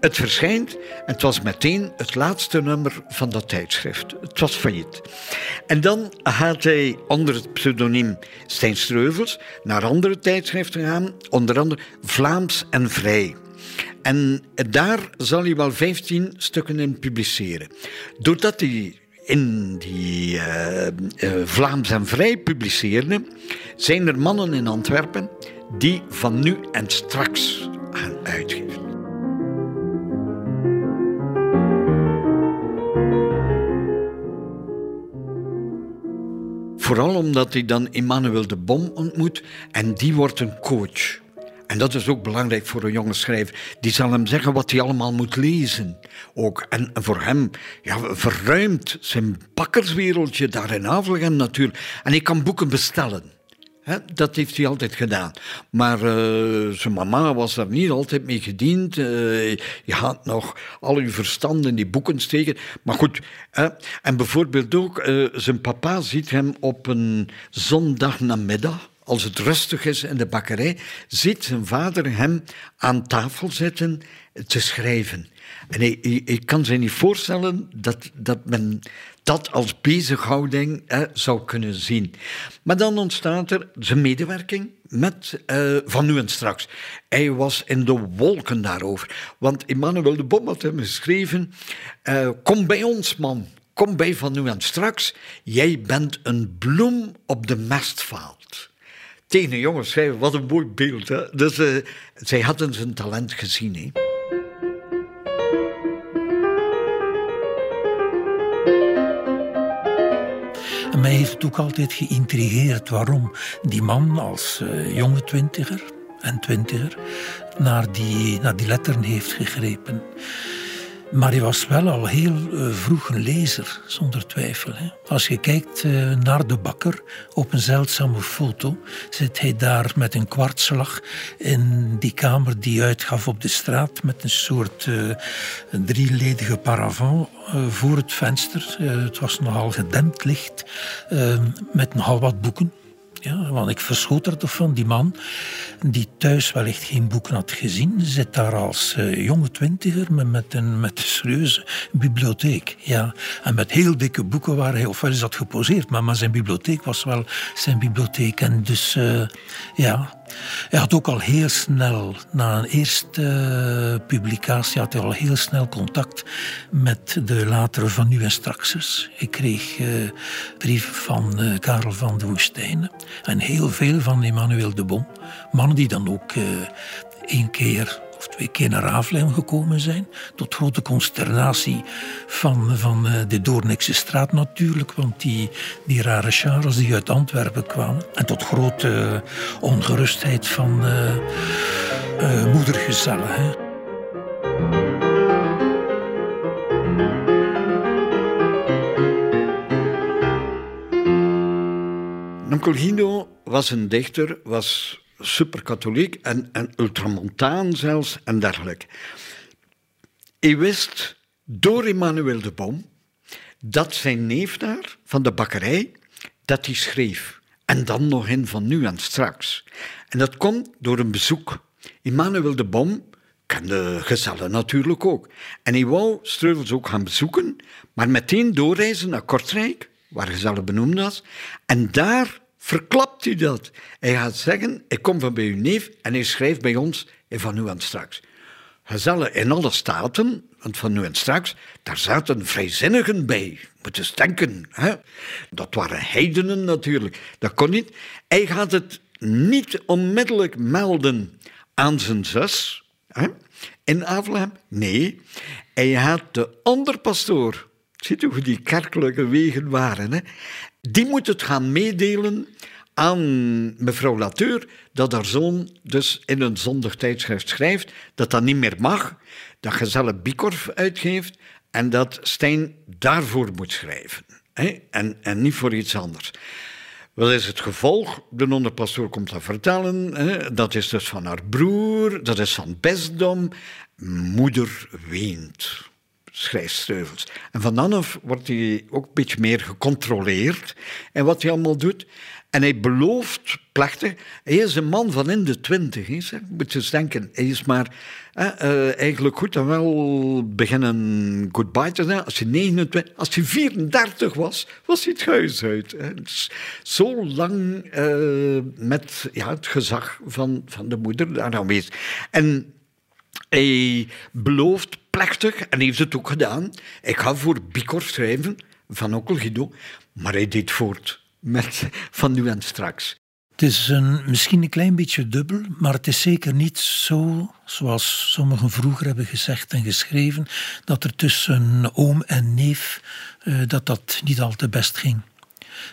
Het verschijnt en het was meteen het laatste nummer van dat tijdschrift. Het was failliet. En dan gaat hij onder het pseudoniem Stijn Streuvels naar andere tijdschriften gaan, onder andere Vlaams en Vrij. En daar zal hij wel 15 stukken in publiceren. Doordat hij in die uh, uh, Vlaams en Vrij publiceerde, zijn er mannen in Antwerpen die van nu en straks gaan uitgeven. Vooral omdat hij dan Emmanuel de Bom ontmoet en die wordt een coach. En dat is ook belangrijk voor een jonge schrijver. Die zal hem zeggen wat hij allemaal moet lezen. Ook. En voor hem ja, verruimt zijn bakkerswereldje daar in Avelgem natuurlijk. En hij kan boeken bestellen. Dat heeft hij altijd gedaan. Maar uh, zijn mama was daar niet altijd mee gediend. Uh, je had nog al uw verstand in die boeken steken. Maar goed, en bijvoorbeeld ook, uh, zijn papa ziet hem op een zondagnamiddag als het rustig is in de bakkerij, ziet zijn vader hem aan tafel zitten te schrijven. En ik kan zich niet voorstellen dat, dat men dat als bezighouding zou kunnen zien. Maar dan ontstaat er zijn medewerking met uh, Van Nu en Straks. Hij was in de wolken daarover. Want Emmanuel de Bom had hem geschreven... Uh, kom bij ons, man. Kom bij Van Nu en Straks. Jij bent een bloem op de mestvaalt tegen een jongen schrijven. Wat een mooi beeld. Hè? Dus uh, zij hadden zijn talent gezien. Hè? Mij heeft het ook altijd geïntrigeerd waarom die man als uh, jonge twintiger en twintiger naar die, naar die letteren heeft gegrepen. Maar hij was wel al heel uh, vroeg een lezer, zonder twijfel. Als je kijkt uh, naar de bakker op een zeldzame foto, zit hij daar met een kwartslag in die kamer die uitgaf op de straat met een soort uh, drieledige paravent voor het venster. het was nogal gedempt licht, met nogal wat boeken. Ja, want ik verschoot er toch van, die man die thuis wellicht geen boeken had gezien, zit daar als uh, jonge twintiger met, met, een, met een serieuze bibliotheek. Ja. En met heel dikke boeken waar hij ofwel is dat geposeerd, maar, maar zijn bibliotheek was wel zijn bibliotheek. En dus uh, ja, hij had ook al heel snel, na een eerste publicatie, had hij al heel snel contact met de latere Van Nu en Straksers. Ik kreeg uh, brieven van uh, Karel van de Woestijnen en heel veel van Emmanuel de Bom. Mannen die dan ook één keer of twee keer naar Avelheim gekomen zijn. Tot grote consternatie van, van eh, de Doornikse straat natuurlijk, want die, die rare Charles die uit Antwerpen kwamen. En tot grote ongerustheid van uh, uh, moedergezellen. Hè. Onkel was een dichter, was superkatholiek en, en ultramontaan zelfs en dergelijke. Hij wist door Emmanuel de Boom dat zijn neef daar van de bakkerij, dat hij schreef. En dan nog in van nu en straks. En dat komt door een bezoek. Emmanuel de Bom kende gezellen natuurlijk ook. En hij wou Streuvels ook gaan bezoeken, maar meteen doorreizen naar Kortrijk, waar gezellen benoemd was. En daar verklapt u dat. Hij gaat zeggen, ik kom van bij uw neef en hij schrijft bij ons en van nu en straks. Gezellen in alle staten, want van nu en straks, daar zaten vrijzinnigen bij. Moet eens denken. Hè? Dat waren heidenen natuurlijk. Dat kon niet. Hij gaat het niet onmiddellijk melden aan zijn zus hè? in Avelhem. Nee, hij had de andere pastoor. Ziet u hoe die kerkelijke wegen waren? Hè? Die moet het gaan meedelen aan mevrouw Latour dat haar zoon dus in een zondag tijdschrift schrijft dat dat niet meer mag, dat Gezelle Bikorf uitgeeft en dat Stijn daarvoor moet schrijven. Hè? En, en niet voor iets anders. Wat is het gevolg? De onderpastoor komt dat vertellen. Hè? Dat is dus van haar broer, dat is van bestdom. Moeder weent schrijfsteuvels. En van dan af wordt hij ook een beetje meer gecontroleerd en wat hij allemaal doet. En hij belooft plechtig, hij is een man van in de twintig. Je moet eens denken, hij is maar uh, eigenlijk goed en wel beginnen goodbye te zijn. Als hij 29, als hij 34 was, was hij het huis uit. Zo lang uh, met ja, het gezag van, van de moeder daar aanwezig. En hij belooft plechtig, en heeft het ook gedaan, ik ga voor Bicor schrijven van Onkel Guido, maar hij deed voort met van nu en straks. Het is een, misschien een klein beetje dubbel, maar het is zeker niet zo, zoals sommigen vroeger hebben gezegd en geschreven, dat er tussen oom en neef, uh, dat dat niet al te best ging.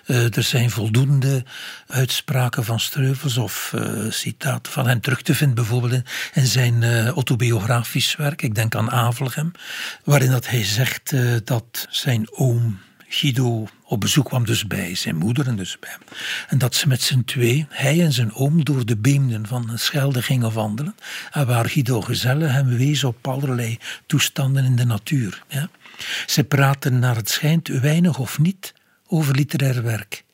Er zijn voldoende uitspraken van Streuvels of citaten van hem terug te vinden, bijvoorbeeld in, zijn autobiografisch werk. Ik denk aan Avelgem, waarin dat hij zegt dat zijn oom Guido op bezoek kwam dus bij zijn moeder en dus bij hem. En dat ze met z'n twee, hij en zijn oom, door de beemden van de Schelde gingen wandelen. En waar Guido Gezelle hem wees op allerlei toestanden in de natuur. Ja. Ze praten naar het schijnt weinig of niet over literair werk.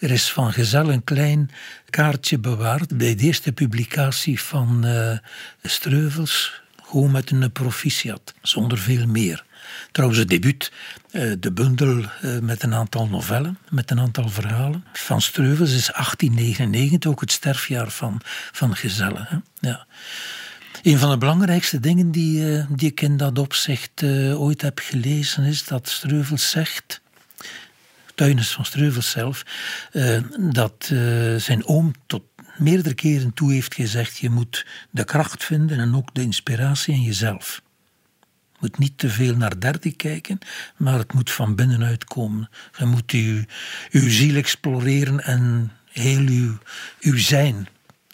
Er is van Gezel een klein kaartje bewaard bij de eerste publicatie van uh, Streuvels, gewoon met een proficiat, zonder veel meer. Trouwens, het debuut, eh, de bundel eh, met een aantal novellen, met een aantal verhalen van Streuvels is 1899, ook het sterfjaar van, van Gezellen. Ja. Een van de belangrijkste dingen die, die ik in dat opzicht ooit heb gelezen is dat Streuvels zegt Tuinus van Streuvels zelf, dat zijn oom tot meerdere keren toe heeft gezegd: je moet de kracht vinden en ook de inspiratie in jezelf moet niet te veel naar dertig kijken, maar het moet van binnenuit komen. Je moet uw, uw ziel exploreren en heel uw, uw zijn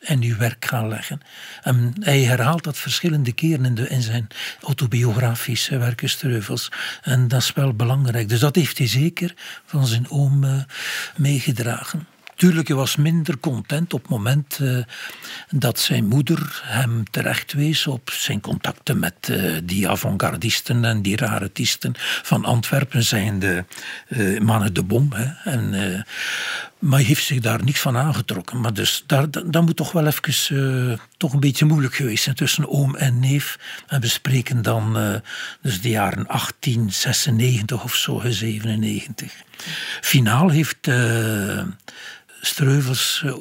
en uw werk gaan leggen. En hij herhaalt dat verschillende keren in, zijn autobiografische werken Streuvels. En dat is wel belangrijk. Dus dat heeft hij zeker van zijn oom uh, meegedragen. Tuurlijk, hij was minder content op het moment uh, dat zijn moeder hem terecht wees op zijn contacten met uh, die avant-gardisten en die raretisten van Antwerpen, zijn de uh, mannen de bom. Hè. En, maar hij heeft zich daar niet van aangetrokken. Maar dus daar, dat, moet toch wel even toch een beetje moeilijk geweest zijn tussen oom en neef. En we spreken dan dus de jaren 1896 of zo, 97. Finaal heeft Streuvels eh,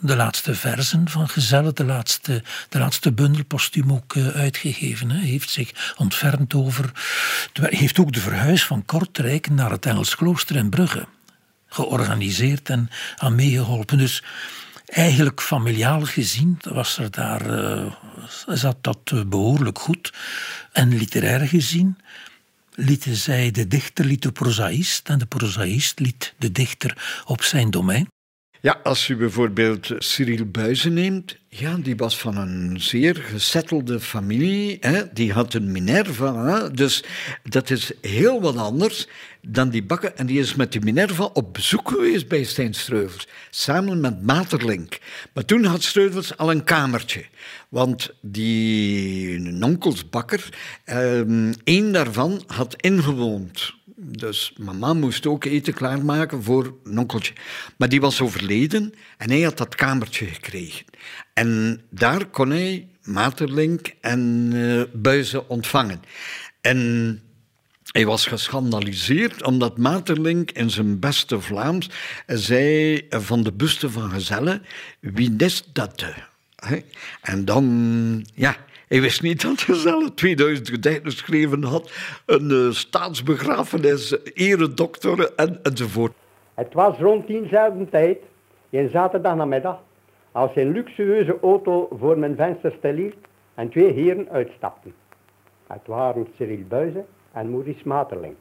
de laatste versen van Gezellen, de laatste, de laatste bundel, postuum ook uh, uitgegeven. Hij heeft zich ontfermd over. Hij heeft ook de verhuis van Kortrijk naar het Engels klooster in Brugge georganiseerd en aan meegeholpen. Dus eigenlijk familiaal gezien was er daar, uh, zat dat behoorlijk goed. En literair gezien lieten zij de dichter liet de prozaïst en de prozaïst liet de dichter op zijn domein. Ja, als u bijvoorbeeld Cyril Buizen neemt, ja, die was van een zeer gesettelde familie. Hè? Die had een Minerva. Dus dat is heel wat anders dan die bakken. En die is met die Minerva op bezoek geweest bij Stijn Streuvels. Samen met Materlink. Maar toen had Streuvels al een kamertje. Want die nonkelsbakker, eh, één daarvan had ingewoond dus mama moest ook eten klaarmaken voor een onkeltje. Maar die was overleden en hij had dat kamertje gekregen. En daar kon hij Materlink en uh, Buizen ontvangen. En hij was geschandaliseerd omdat Materlink in zijn beste Vlaams zei van de buste van Gezelle, wie is dat? En dan, ja, hij wist niet dat hij zelf 2000 gedichten geschreven had, een uh, staatsbegrafenis, eredokter en, enzovoort. Het was rond diezelfde tijd, een zaterdagnamiddag, als een luxueuze auto voor mijn venster stilhield en twee heren uitstapten. Het waren Cyril Buizen en Maurice Materlink.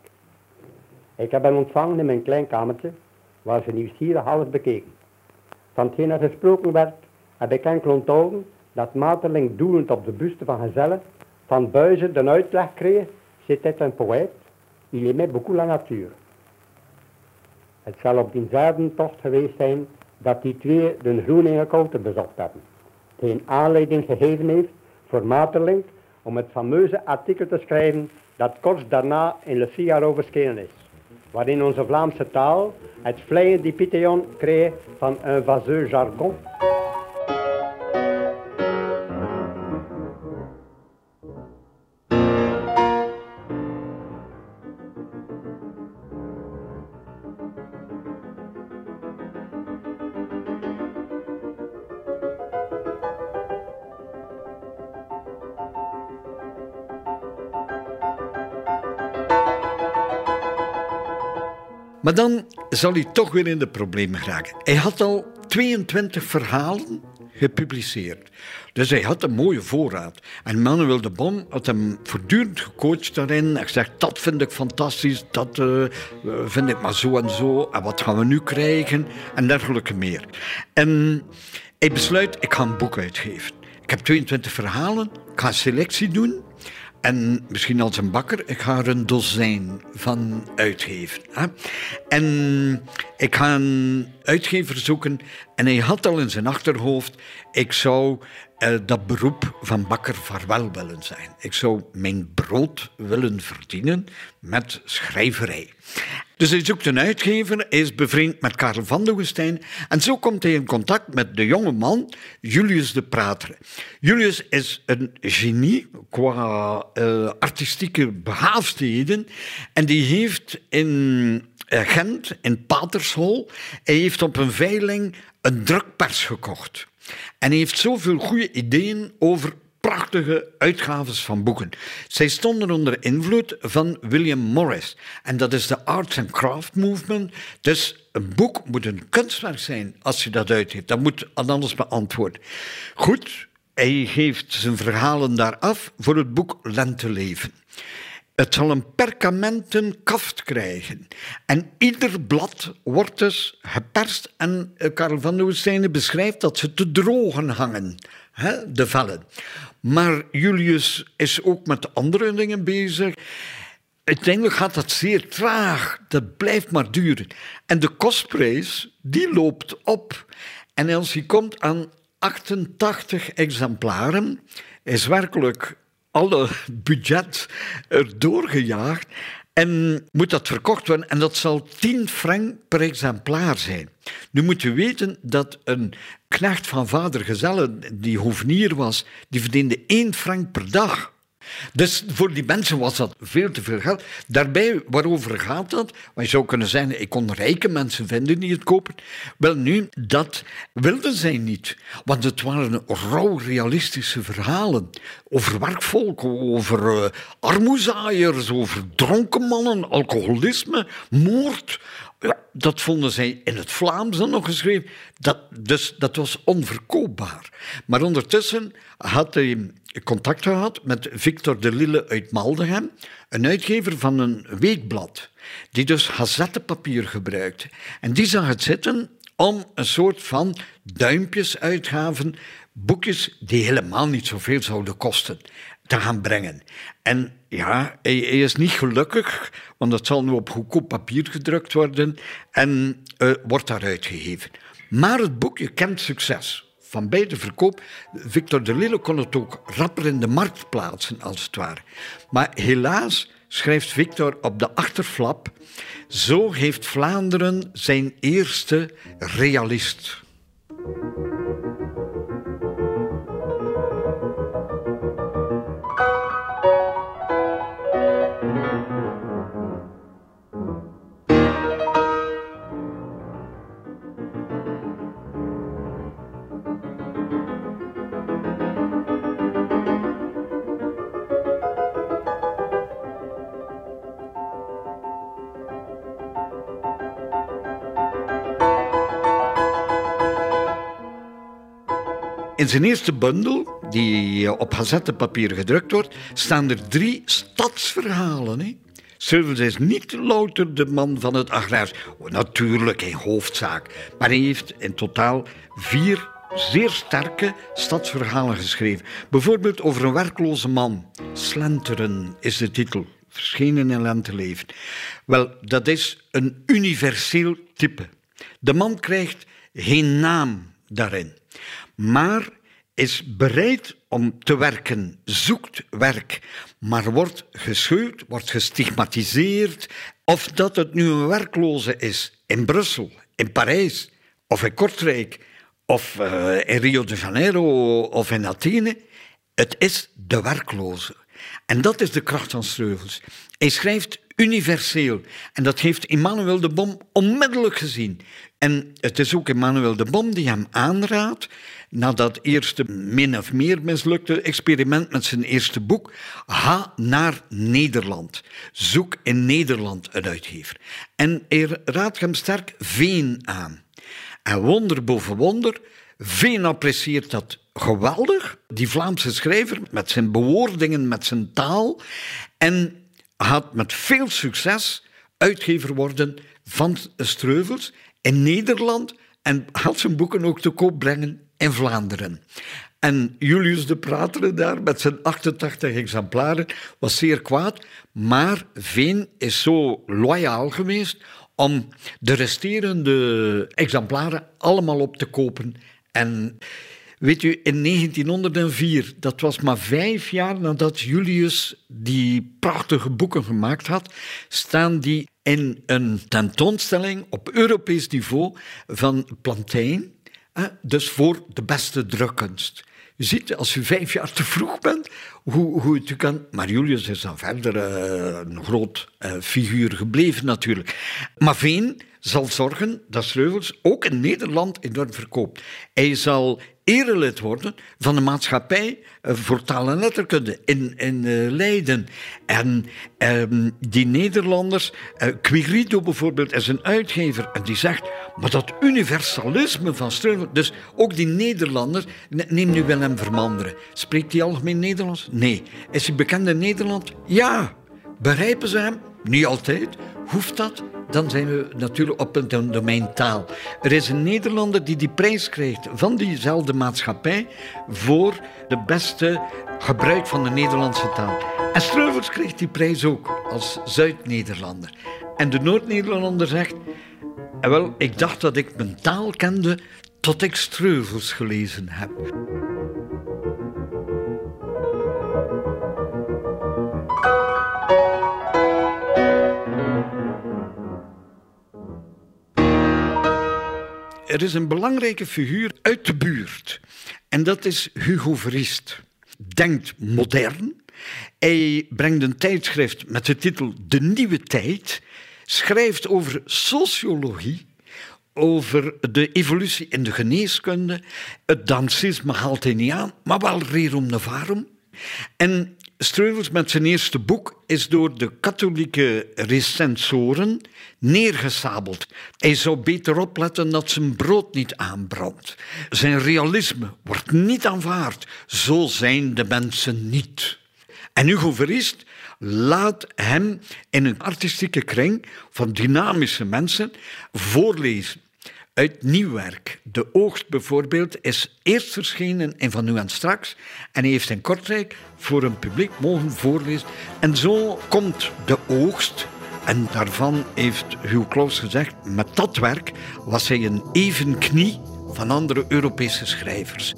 Ik heb hen ontvangen in mijn klein kamertje, waar ze nieuwsgierig alles bekeken. Van hetgeen er gesproken werd, heb ik enkel onthouden dat Materling doelend op de buste van Gezelle van Buizen de uitleg kreeg, c'était un poète, il aimait beaucoup la nature. Het zal op diezelfde tocht geweest zijn dat die twee de Groeningen Kouter bezocht hebben. een aanleiding gegeven heeft voor Materling om het fameuze artikel te schrijven dat kort daarna in Le Figaro verschenen is. Waarin onze Vlaamse taal het vleiende dipitheon kreeg van een vaseux jargon Maar dan zal hij toch weer in de problemen geraken. Hij had al 22 verhalen gepubliceerd. Dus hij had een mooie voorraad. En Manuel de Bon had hem voortdurend gecoacht daarin. Hij zegt, dat vind ik fantastisch, dat uh, vind ik maar zo en zo. En wat gaan we nu krijgen? En dergelijke meer. En hij besluit, ik ga een boek uitgeven. Ik heb 22 verhalen, ik ga een selectie doen. En misschien als een bakker, ik ga er een dozijn van uitgeven. Hè? En ik ga een uitgever zoeken. En hij had al in zijn achterhoofd, ik zou uh, dat beroep van bakker vaarwel willen zijn. Ik zou mijn brood willen verdienen met schrijverij. Dus hij zoekt een uitgever, hij is bevriend met Karel van Loevestein en zo komt hij in contact met de jonge man Julius de Prater. Julius is een genie qua uh, artistieke behaafdheden en die heeft in eh, Gent, in Patershol, hij heeft op een veiling een drukpers gekocht. En hij heeft zoveel goede ideeën over prachtige uitgaves van boeken. Zij stonden onder invloed van William Morris. En dat is de Arts and Craft Movement. Dus een boek moet een kunstwerk zijn als je dat uitgeeft. Dat moet anders beantwoord. Goed, hij geeft zijn verhalen daar af voor het boek Lenteleven. Het zal een perkamenten kaft krijgen. En ieder blad wordt dus geperst. En eh, Karel van Oostijnen beschrijft dat ze te drogen hangen, hè, de vellen. Maar Julius is ook met andere dingen bezig. Uiteindelijk gaat dat zeer traag. Dat blijft maar duren. En de kostprijs, die loopt op. En als hij komt aan 88 exemplaren, is werkelijk alle budget erdoor gejaagd. En moet dat verkocht worden en dat zal 10 frank per exemplaar zijn. Nu moet je weten dat een knecht van vader Gezelle, die hovenier was, die verdiende 1 frank per dag. Dus voor die mensen was dat veel te veel geld. Daarbij, waarover gaat dat? Want je zou kunnen zeggen, ik kon rijke mensen vinden die het kopen. Wel nu, dat wilden zij niet. Want het waren rauw realistische verhalen. Over werkvolk, over uh, armoezaaiers, over dronken mannen, alcoholisme, moord. Dat vonden zij in het Vlaams dan nog geschreven. Dat, dus dat was onverkoopbaar. Maar ondertussen had hij contact gehad met Victor de Lille uit Maldegem, een uitgever van een weekblad, die dus gazettenpapier gebruikte. En die zag het zitten om een soort van duimpjesuitgaven, boekjes die helemaal niet zoveel zouden kosten, gaan brengen. En ja, hij, is niet gelukkig, want dat zal nu op goedkoop papier gedrukt worden en uh, wordt daar uitgegeven. Maar het boekje kent succes van bij de verkoop. Victor de Lille kon het ook rapper in de markt plaatsen, als het ware. Maar helaas schrijft Victor op de achterflap: Zo heeft Vlaanderen zijn eerste realist. In zijn eerste bundel, die op gazettenpapier gedrukt wordt, staan er drie stadsverhalen. Hè? is niet louter de man van het agrarisch. Oh, natuurlijk, in hoofdzaak. Maar hij heeft in totaal vier zeer sterke stadsverhalen geschreven. Bijvoorbeeld over een werkloze man. Slenteren is de titel. Verschenen in Lenteleven. Wel, dat is een universeel type. De man krijgt geen naam daarin maar is bereid om te werken, zoekt werk, maar wordt gescheurd, wordt gestigmatiseerd. Of dat het nu een werkloze is in Brussel, in Parijs of in Kortrijk of uh, in Rio de Janeiro of in Athene. Het is de werkloze. En dat is de kracht van Streuvels. Hij schrijft universeel. En dat heeft Emmanuel de Bom onmiddellijk gezien. En het is ook Emmanuel de Bom die hem aanraadt, na dat eerste min of meer mislukte experiment met zijn eerste boek, ga naar Nederland. Zoek in Nederland een uitgever. En hij raadt hem sterk Veen aan. En wonder boven wonder, Veen apprecieert dat geweldig, die Vlaamse schrijver, met zijn bewoordingen, met zijn taal. En gaat met veel succes uitgever worden van Streuvels in Nederland en had zijn boeken ook te koop brengen in Vlaanderen. En Julius de Prater daar met zijn 88 exemplaren was zeer kwaad, maar Veen is zo loyaal geweest om de resterende exemplaren allemaal op te kopen. En weet u, in 1904, dat was maar vijf jaar nadat Julius die prachtige boeken gemaakt had, staan die in een tentoonstelling op Europees niveau van Plantijn, dus voor de beste drukkunst. Je ziet, als u vijf jaar te vroeg bent, hoe, hoe het u kan... Maar Julius is dan verder uh, een groot uh, figuur gebleven natuurlijk. Maar Veen zal zorgen dat Sleuvels ook in Nederland enorm verkoopt. Hij zal erelid worden van de maatschappij eh, voor taal en letterkunde in, in uh, Leiden. En um, die Nederlanders, uh, Quirido bijvoorbeeld, is een uitgever en die zegt, maar dat universalisme van Streuvels, dus ook die Nederlanders, neem nu Willem Vermanderen. Spreekt hij algemeen Nederlands? Nee. Is hij bekend in Nederland? Ja. Begrijpen ze hem? Niet altijd. Hoeft dat? Dan zijn we natuurlijk op het domein taal. Er is een Nederlander die die prijs krijgt van diezelfde maatschappij voor de beste gebruik van de Nederlandse taal. En Streuvels kreeg die prijs ook als Zuid-Nederlander. En de Noord-Nederlander zegt: eh, Wel, ik dacht dat ik mijn taal kende tot ik Streuvels gelezen heb. Er is een belangrijke figuur uit de buurt. En dat is Hugo Verriest. Denkt modern. Hij brengt een tijdschrift met de titel De Nieuwe Tijd. Schrijft over sociologie, over de evolutie in de geneeskunde. Het dansisme haalt hij niet aan, maar wel rerum novarum. En Streuvels met zijn eerste boek is door de katholieke recensoren neergesabeld. Hij zou beter opletten dat zijn brood niet aanbrandt. Zijn realisme wordt niet aanvaard. Zo zijn de mensen niet. En Hugo Verriest laat hem in een artistieke kring van dynamische mensen voorlezen uit nieuw werk. De Oogst bijvoorbeeld is eerst verschenen in Van Nu en Straks en heeft in Kortrijk voor een publiek mogen voorlezen. En zo komt De Oogst, en daarvan heeft Hugo Claus gezegd, met dat werk was hij een even knie van andere Europese schrijvers.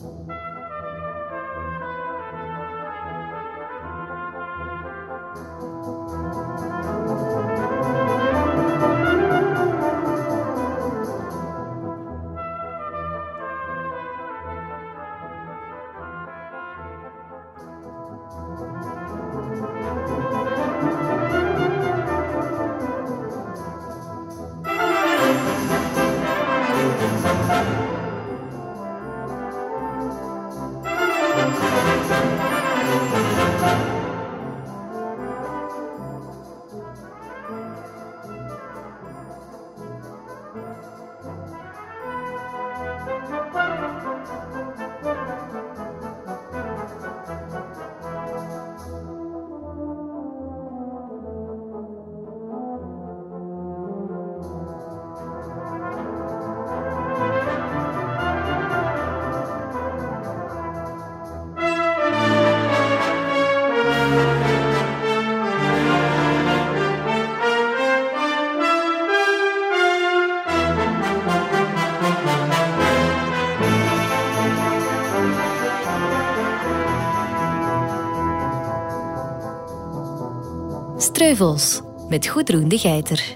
Streuvels met Goedroen de Geiter.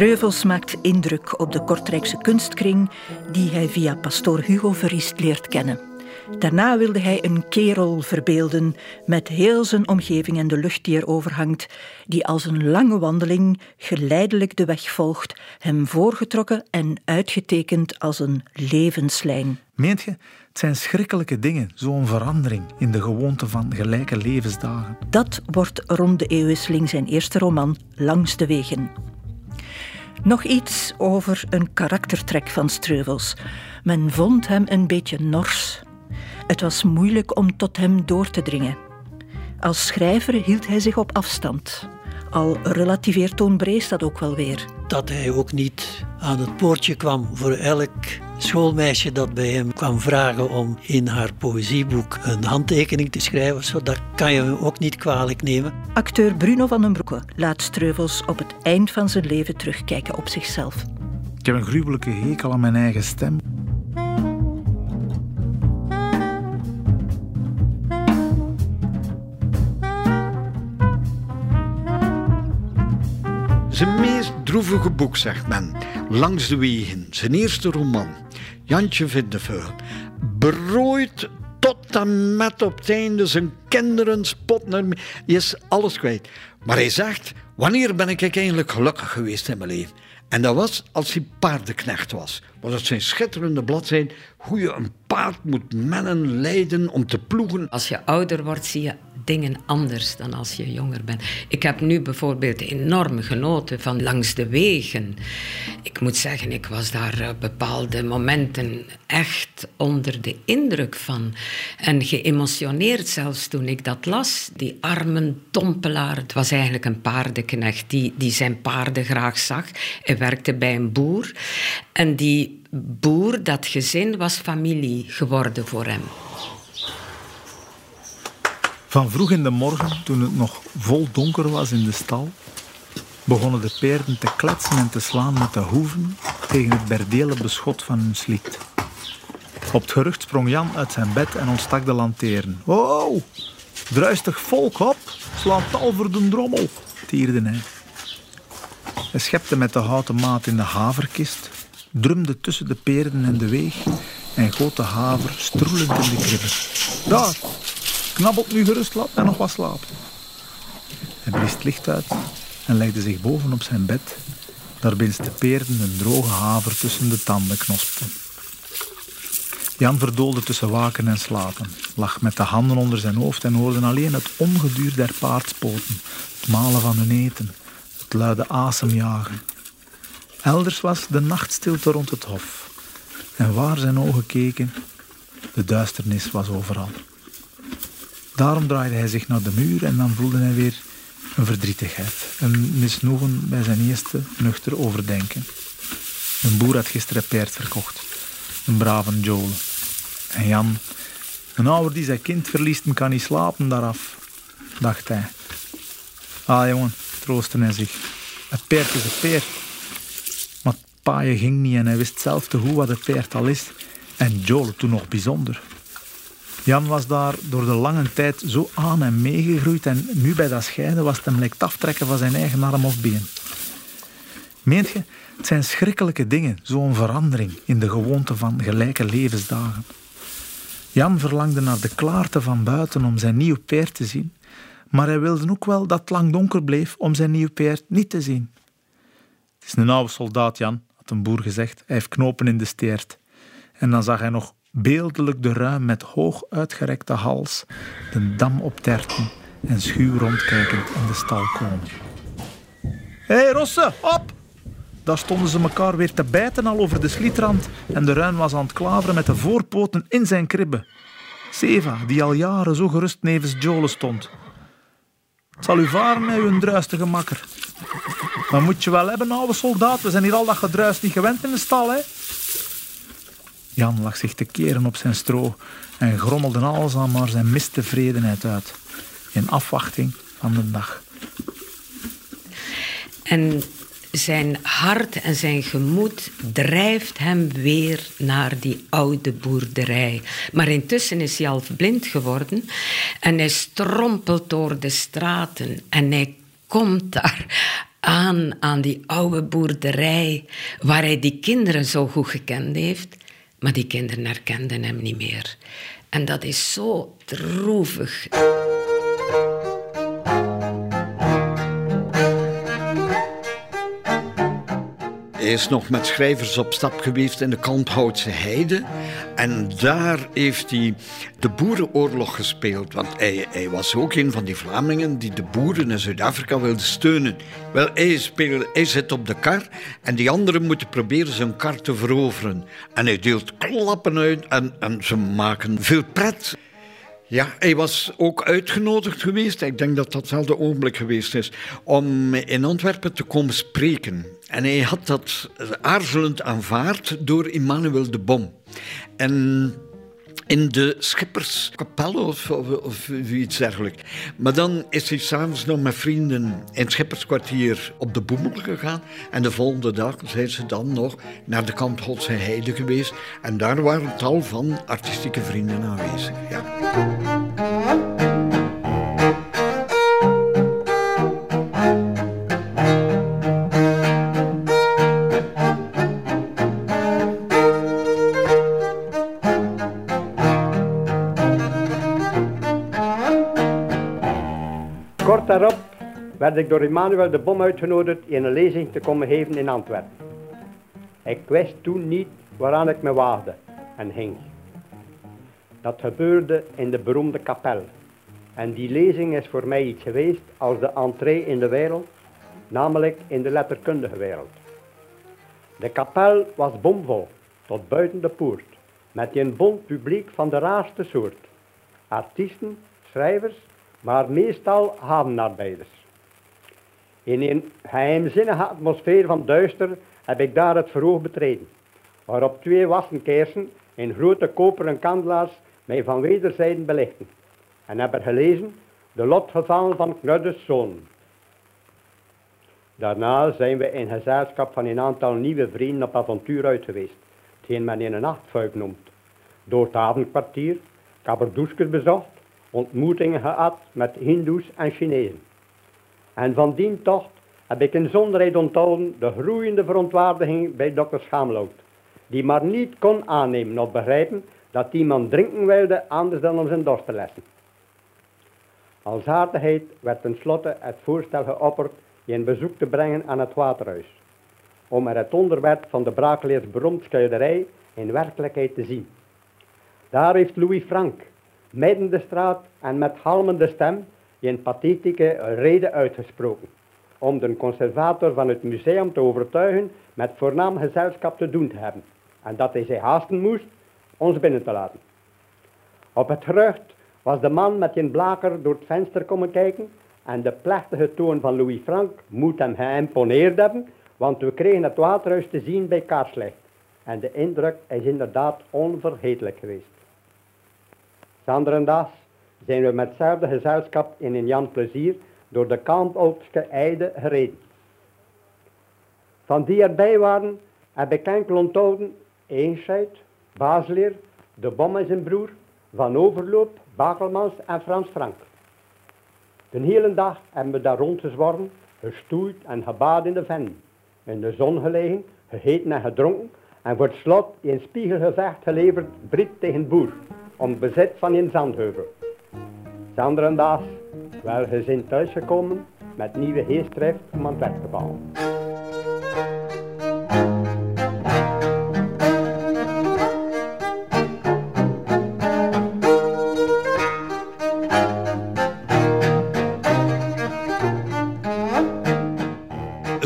Streuvels maakt indruk op de Kortrijkse kunstkring die hij via pastoor Hugo Verriest leert kennen. Daarna wilde hij een kerel verbeelden met heel zijn omgeving en de lucht die er overhangt, die als een lange wandeling geleidelijk de weg volgt, hem voorgetrokken en uitgetekend als een levenslijn. Meent je? Het zijn schrikkelijke dingen, zo'n verandering in de gewoonte van gelijke levensdagen. Dat wordt rond de eeuwwisseling zijn eerste roman Langs de Wegen. Nog iets over een karaktertrek van Streuvels. Men vond hem een beetje nors. Het was moeilijk om tot hem door te dringen. Als schrijver hield hij zich op afstand. Al relativeert Toon Brees dat ook wel weer. Dat hij ook niet aan het poortje kwam voor elk schoolmeisje dat bij hem kwam vragen om in haar poëzieboek een handtekening te schrijven. Zo, dat kan je hem ook niet kwalijk nemen. Acteur Bruno van den Broeke laat Streuvels op het eind van zijn leven terugkijken op zichzelf. Ik heb een gruwelijke hekel aan mijn eigen stem. Zijn meest droevige boek, zegt men. Langs de wegen, zijn eerste roman. Jantje Vindeveul. Berooid tot en met op het einde zijn kinderen spot naar me. Hij is alles kwijt. Maar hij zegt, wanneer ben ik eigenlijk gelukkig geweest in mijn leven? En dat was als hij paardenknecht was. Want het zijn schitterende bladzijden hoe je een paard moet mennen, leiden om te ploegen. Als je ouder wordt, zie je dingen anders dan als je jonger bent. Ik heb nu bijvoorbeeld enorm genoten van Langs de Wegen. Ik moet zeggen, ik was daar op bepaalde momenten echt onder de indruk van. En geëmotioneerd zelfs toen ik dat las. Die armen tompelaar. Het was eigenlijk een paardenknecht die, die zijn paarden graag zag. Hij werkte bij een boer. En die boer, dat gezin, was familie geworden voor hem. Van vroeg in de morgen, toen het nog vol donker was in de stal, begonnen de paarden te kletsen en te slaan met de hoeven tegen het berdelen beschot van hun sliet. Op het gerucht sprong Jan uit zijn bed en ontstak de lanteren. Oh, druistig volk op, slaat tal voor de drommel, tierde hij. Hij schepte met de houten maat in de haverkist, drumde tussen de peerden en de weeg en goot de haver stroelend in de kribben. Daar, knabbelt nu gerust, laat mij nog wat slapen. Hij blies het licht uit en legde zich boven op zijn bed. Daar de peerden een droge haver tussen de tanden knospten. Jan verdoolde tussen waken en slapen, lag met de handen onder zijn hoofd en hoorde alleen het ongeduur der paardspoten, het malen van hun eten, het luide asemjagen. Elders was de nachtstilte rond het hof. En waar zijn ogen keken, de duisternis was overal. Daarom draaide hij zich naar de muur en dan voelde hij weer een verdrietigheid. Een misnoegen bij zijn eerste nuchter overdenken. Een boer had gisteren paard verkocht. Een brave Joel. En Jan, een ouder die zijn kind verliest, kan niet slapen daaraf, dacht hij. Ah jongen, troostte hij zich. Het paard is een paard. Maar het paaien ging niet en hij wist zelf te goed wat het paard al is. En Joel toen nog bijzonder. Jan was daar door de lange tijd zo aan en meegegroeid en nu bij dat scheiden was het hem lijkt aftrekken van zijn eigen arm of been. Meent je, het zijn schrikkelijke dingen, zo'n verandering in de gewoonte van gelijke levensdagen. Jan verlangde naar de klaarte van buiten om zijn nieuw paard te zien, maar hij wilde ook wel dat het lang donker bleef om zijn nieuw paard niet te zien. Het is een oude soldaat, Jan, had een boer gezegd. Hij heeft knopen in de steert. En dan zag hij nog beeldelijk de ruim met hoog uitgerekte hals, de dam opterten en schuw rondkijkend in de stal komen. Hé, hey, Rosse, op! Daar stonden ze elkaar weer te bijten al over de slietrand en de ruin was aan het klaveren met de voorpoten in zijn kribbe. Seva, die al jaren zo gerust nevens Jole stond. Het zal u varen met uw druistige makker. Maar moet je wel hebben, oude soldaat. We zijn hier al dat gedruis niet gewend in de stal, hè? Jan lag zich te keren op zijn stro en grommelde alles aan maar zijn mistevredenheid uit. In afwachting van de dag. En zijn hart en zijn gemoed drijft hem weer naar die oude boerderij. Maar intussen is hij al blind geworden en hij strompelt door de straten en hij komt daar aan, aan die oude boerderij waar hij die kinderen zo goed gekend heeft. Maar die kinderen herkenden hem niet meer. En dat is zo droevig. Is nog met schrijvers op stap geweest in de Kalmthoutse Heide. En daar heeft hij de Boerenoorlog gespeeld. Want hij, hij was ook een van die Vlamingen die de boeren in Zuid-Afrika wilde steunen. Wel, hij, speelde, hij zit op de kar en die anderen moeten proberen zijn kar te veroveren. En hij deelt klappen uit en, en ze maken veel pret. Ja, hij was ook uitgenodigd geweest, ik denk dat dat hetzelfde ogenblik geweest is, om in Antwerpen te komen spreken. En hij had dat aarzelend aanvaard door Emmanuel de Bom. En in de schipperskapel of, of, of, iets dergelijks. Maar dan is hij s'avonds nog met vrienden in het schipperskwartier op de Boemel gegaan. En de volgende dag zijn ze dan nog naar de Kampholse Heide geweest. En daar waren tal van artistieke vrienden aanwezig. Ja. Kort daarop werd ik door Emmanuel de Bom uitgenodigd in een lezing te komen geven in Antwerpen. Ik wist toen niet waaraan ik me waagde en ging. Dat gebeurde in de beroemde kapel. En die lezing is voor mij iets geweest als de entree in de wereld, namelijk in de letterkundige wereld. De kapel was bomvol, tot buiten de poort, met een bond publiek van de raarste soort. Artiesten, schrijvers, maar meestal havenarbeiders. In een geheimzinnige atmosfeer van duister heb ik daar het verhoog betreden, waarop twee wassenkersen in grote koperen kandelaars mij van wederzijden belichten, en heb er gelezen de lotgevallen van Knuddes zoon. Daarna zijn we in gezelschap van een aantal nieuwe vrienden op avontuur uit geweest, hetgeen men in een nachtvuik noemt. Door het avondkwartier, kabberdoeskers bezocht, ontmoetingen gehad met Hindoes en Chinezen. En van die tocht heb ik in zonderheid onthouden de groeiende verontwaardiging bij dokter Schaamloot, die maar niet kon aannemen of begrijpen dat iemand drinken wilde anders dan om zijn dorst te lessen. Als aardigheid werd tenslotte het voorstel geopperd je een bezoek te brengen aan het waterhuis, om er het onderwerp van de braakleers beroemd in werkelijkheid te zien. Daar heeft Louis Frank, midden de straat en met halmende stem, een pathetieke reden uitgesproken, om de conservator van het museum te overtuigen met voornaam gezelschap te doen te hebben, en dat hij zich haasten moest ons binnen te laten. Op het gerucht was de man met een blaker door het venster komen kijken en de plechtige toon van Louis Frank moet hem geïmponeerd hebben, want we kregen het waterhuis te zien bij kaarslicht. En de indruk is inderdaad onvergetelijk geweest. Zanderendags zijn we met hetzelfde gezelschap in een Jan Plezier door de Kampolpske Eide gereden. Van die erbij waren heb ik enkel onthouden Eenscheid, Basleer, De Bom en zijn broer, Van Overloop, Bakelmans en Frans Frank. De hele dag hebben we daar rondgezworven, gestoeid en gebaad in de ven. In de zon gelegen, gegeten en gedronken en voor het slot in spiegelgevecht geleverd Brit tegen Boer om bezit van een zandheuvel. Zanderendaas welgezind thuisgekomen met nieuwe geestdrift om aan het werk te bouwen.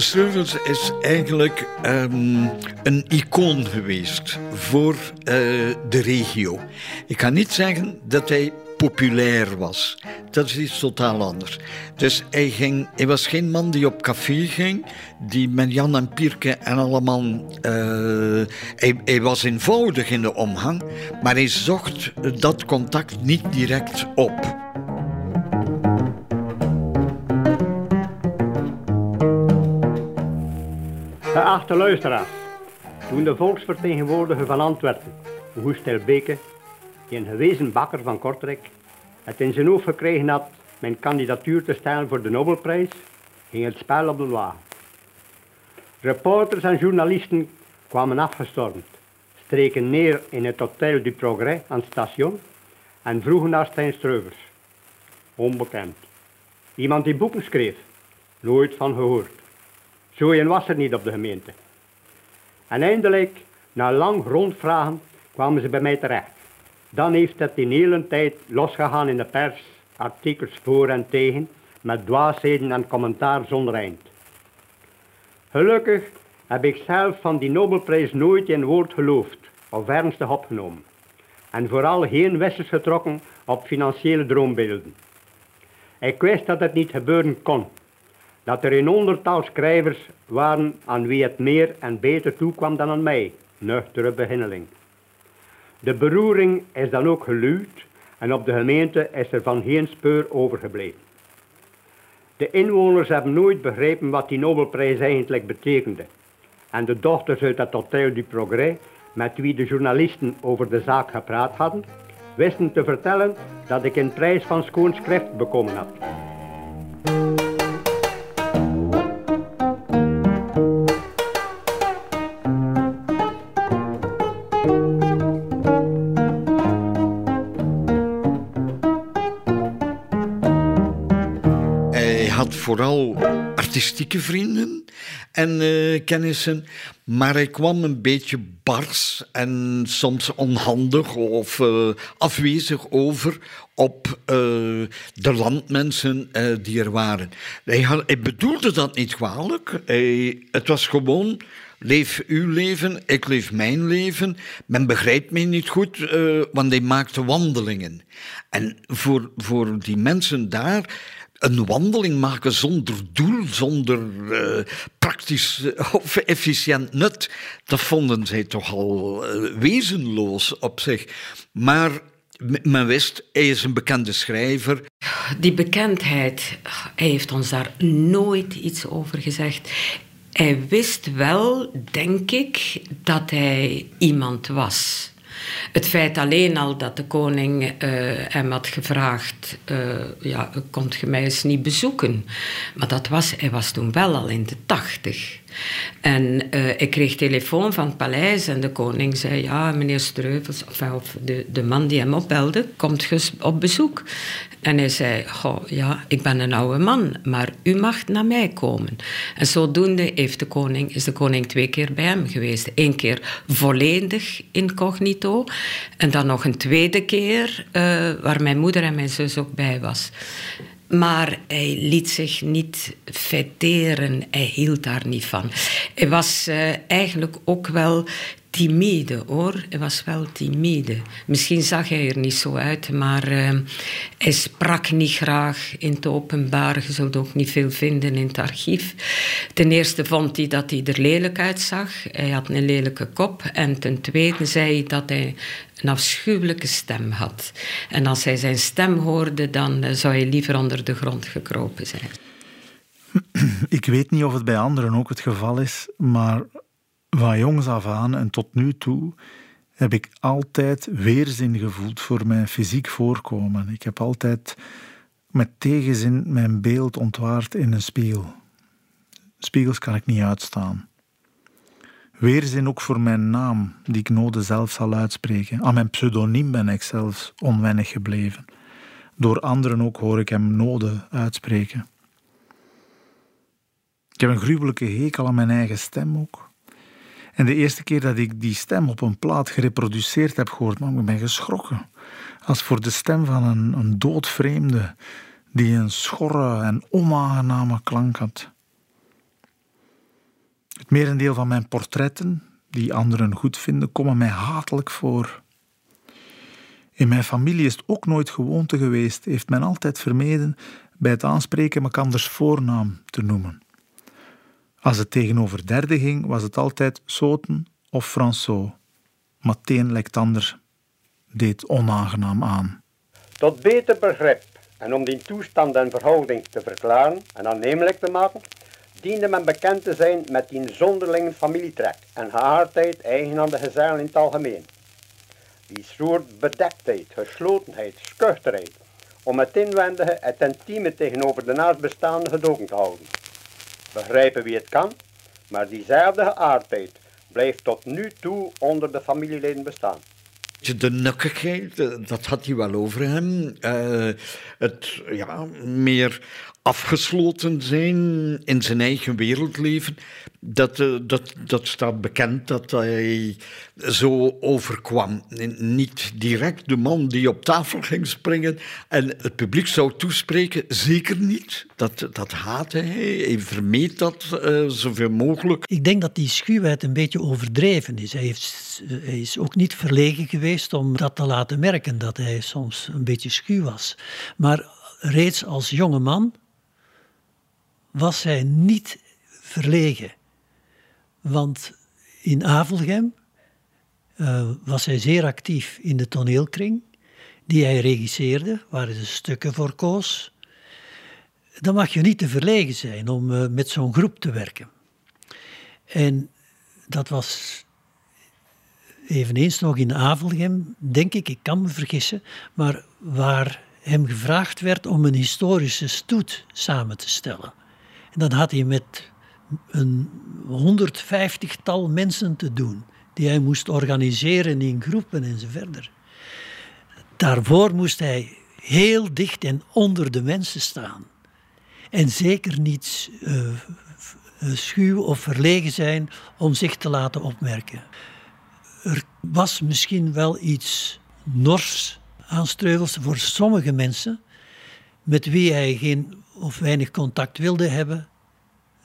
Streuvels is eigenlijk um, een icoon geweest voor uh, de regio. Ik kan niet zeggen dat hij populair was. Dat is iets totaal anders. Dus hij, ging, hij was geen man die op café ging, die met Jan en Pierke en allemaal. Uh, hij, hij was eenvoudig in de omgang, maar hij zocht dat contact niet direct op. Geachte luisteraars, toen de volksvertegenwoordiger van Antwerpen, Hoestel Beke, een gewezen bakker van Kortrijk, het in zijn hoofd gekregen had mijn kandidatuur te stellen voor de Nobelprijs, ging het spel op de wagen. Reporters en journalisten kwamen afgestormd, streken neer in het Hotel du Progrès aan het station en vroegen naar Stijn Streuvers. Onbekend. Iemand die boeken schreef. Nooit van gehoord. Zo een was er niet op de gemeente. En eindelijk, na lang rondvragen, kwamen ze bij mij terecht. Dan heeft het in hele tijd losgegaan in de pers, artikels voor en tegen, met dwaasheden en commentaar zonder eind. Gelukkig heb ik zelf van die Nobelprijs nooit een woord geloofd of ernstig opgenomen. En vooral geen wissers getrokken op financiële droombeelden. Ik wist dat het niet gebeuren kon. Dat er een honderdtal schrijvers waren aan wie het meer en beter toekwam dan aan mij, nuchtere beginneling. De beroering is dan ook geluwd en op de gemeente is er van geen speur overgebleven. De inwoners hebben nooit begrepen wat die Nobelprijs eigenlijk betekende. En de dochters uit het Hotel du Progrès, met wie de journalisten over de zaak gepraat hadden, wisten te vertellen dat ik een prijs van schoon schrift bekomen had. Vooral artistieke vrienden en uh, kennissen. Maar ik kwam een beetje bars en soms onhandig of uh, afwezig over op uh, de landmensen die er waren. Hij, hij, bedoelde dat niet kwalijk. Hij, het was gewoon leef uw leven, ik leef mijn leven. Men begrijpt mij niet goed, want hij maakte wandelingen. En voor, voor die mensen daar een wandeling maken zonder doel, zonder uh, praktisch eh, of efficiënt nut, dat vonden zij toch al uh, wezenloos op zich. Maar men wist, hij is een bekende schrijver. Die bekendheid, hij heeft ons daar nooit iets over gezegd. Hij wist wel, denk ik, dat hij iemand was. Het feit alleen al dat de koning uh, hem had gevraagd: uh, ja, komt je mij eens niet bezoeken? Maar dat was, hij was toen wel al in de tachtig. En uh, ik kreeg telefoon van het paleis en de koning zei: Ja, meneer Streuvels, of, of de, de man die hem opbelde, komt op bezoek. En hij zei: Goh, ja, ik ben een oude man, maar u mag naar mij komen. En zodoende heeft de koning, is de koning twee keer bij hem geweest. Eén keer volledig incognito, en dan nog een tweede keer uh, waar mijn moeder en mijn zus ook bij was. Maar hij liet zich niet feteren, hij hield daar niet van. Hij was uh, eigenlijk ook wel timide hoor. Hij was wel timide. Misschien zag hij er niet zo uit, maar uh, hij sprak niet graag in het openbaar. Je zult ook niet veel vinden in het archief. Ten eerste vond hij dat hij er lelijk uitzag. Hij had een lelijke kop. En ten tweede zei hij dat hij een afschuwelijke stem had. En als hij zijn stem hoorde, dan uh, zou hij liever onder de grond gekropen zijn. Ik weet niet of het bij anderen ook het geval is, maar van jongs af aan en tot nu toe heb ik altijd weerzin gevoeld voor mijn fysiek voorkomen. Ik heb altijd met tegenzin mijn beeld ontwaard in een spiegel. Spiegels kan ik niet uitstaan. Weerzin ook voor mijn naam, die ik node zelf zal uitspreken. Aan mijn pseudoniem ben ik zelfs onwennig gebleven. Door anderen ook hoor ik hem node uitspreken. Ik heb een gruwelijke hekel aan mijn eigen stem ook. En de eerste keer dat ik die stem op een plaat gereproduceerd heb gehoord, man, ik geschrokken. Als voor de stem van een, een doodvreemde die een schorre en onaangename klank had. Het merendeel van mijn portretten, die anderen goed vinden, komen mij hatelijk voor. In mijn familie is het ook nooit gewoonte geweest, heeft men altijd vermeden bij het aanspreken elkanders voornaam te noemen. Als het tegenover derde ging, was het altijd Soten of François. Maar het deed onaangenaam aan. Tot beter begrip en om die toestand en verhouding te verklaren en aannemelijk te maken, diende men bekend te zijn met die zonderlinge familietrek en geaardheid eigen aan de gezellen in het algemeen. Die soort bedektheid, geslotenheid, schuchterheid, om het inwendige, het intieme tegenover de naastbestaande gedoken te houden begrijpen wie het kan, maar diezelfde geaardheid blijft tot nu toe onder de familieleden bestaan. De nukkigheid, dat had hij wel over hem. Uh, het ja, meer afgesloten zijn in zijn eigen wereldleven. Dat, uh, dat, dat staat bekend dat hij zo overkwam. Niet direct de man die op tafel ging springen en het publiek zou toespreken, zeker niet. Dat, dat haatte hij, hij vermeed dat uh, zoveel mogelijk. Ik denk dat die schuwheid een beetje overdreven is. Hij, heeft, hij is ook niet verlegen geweest om dat te laten merken, dat hij soms een beetje schuw was. Maar reeds als jonge man was hij niet verlegen. Want in Avelgem uh, was hij zeer actief in de toneelkring, die hij regisseerde, waar hij de stukken voor koos. Dan mag je niet te verlegen zijn om uh, met zo'n groep te werken. En dat was eveneens nog in Avelgem, denk ik, ik kan me vergissen, maar waar hem gevraagd werd om een historische stoet samen te stellen. En dan had hij met een 150-tal mensen te doen, die hij moest organiseren in groepen enzovoort. Daarvoor moest hij heel dicht en onder de mensen staan. En zeker niet uh, schuw of verlegen zijn om zich te laten opmerken. Er was misschien wel iets nors aan Streuvels voor sommige mensen, met wie hij geen of weinig contact wilde hebben,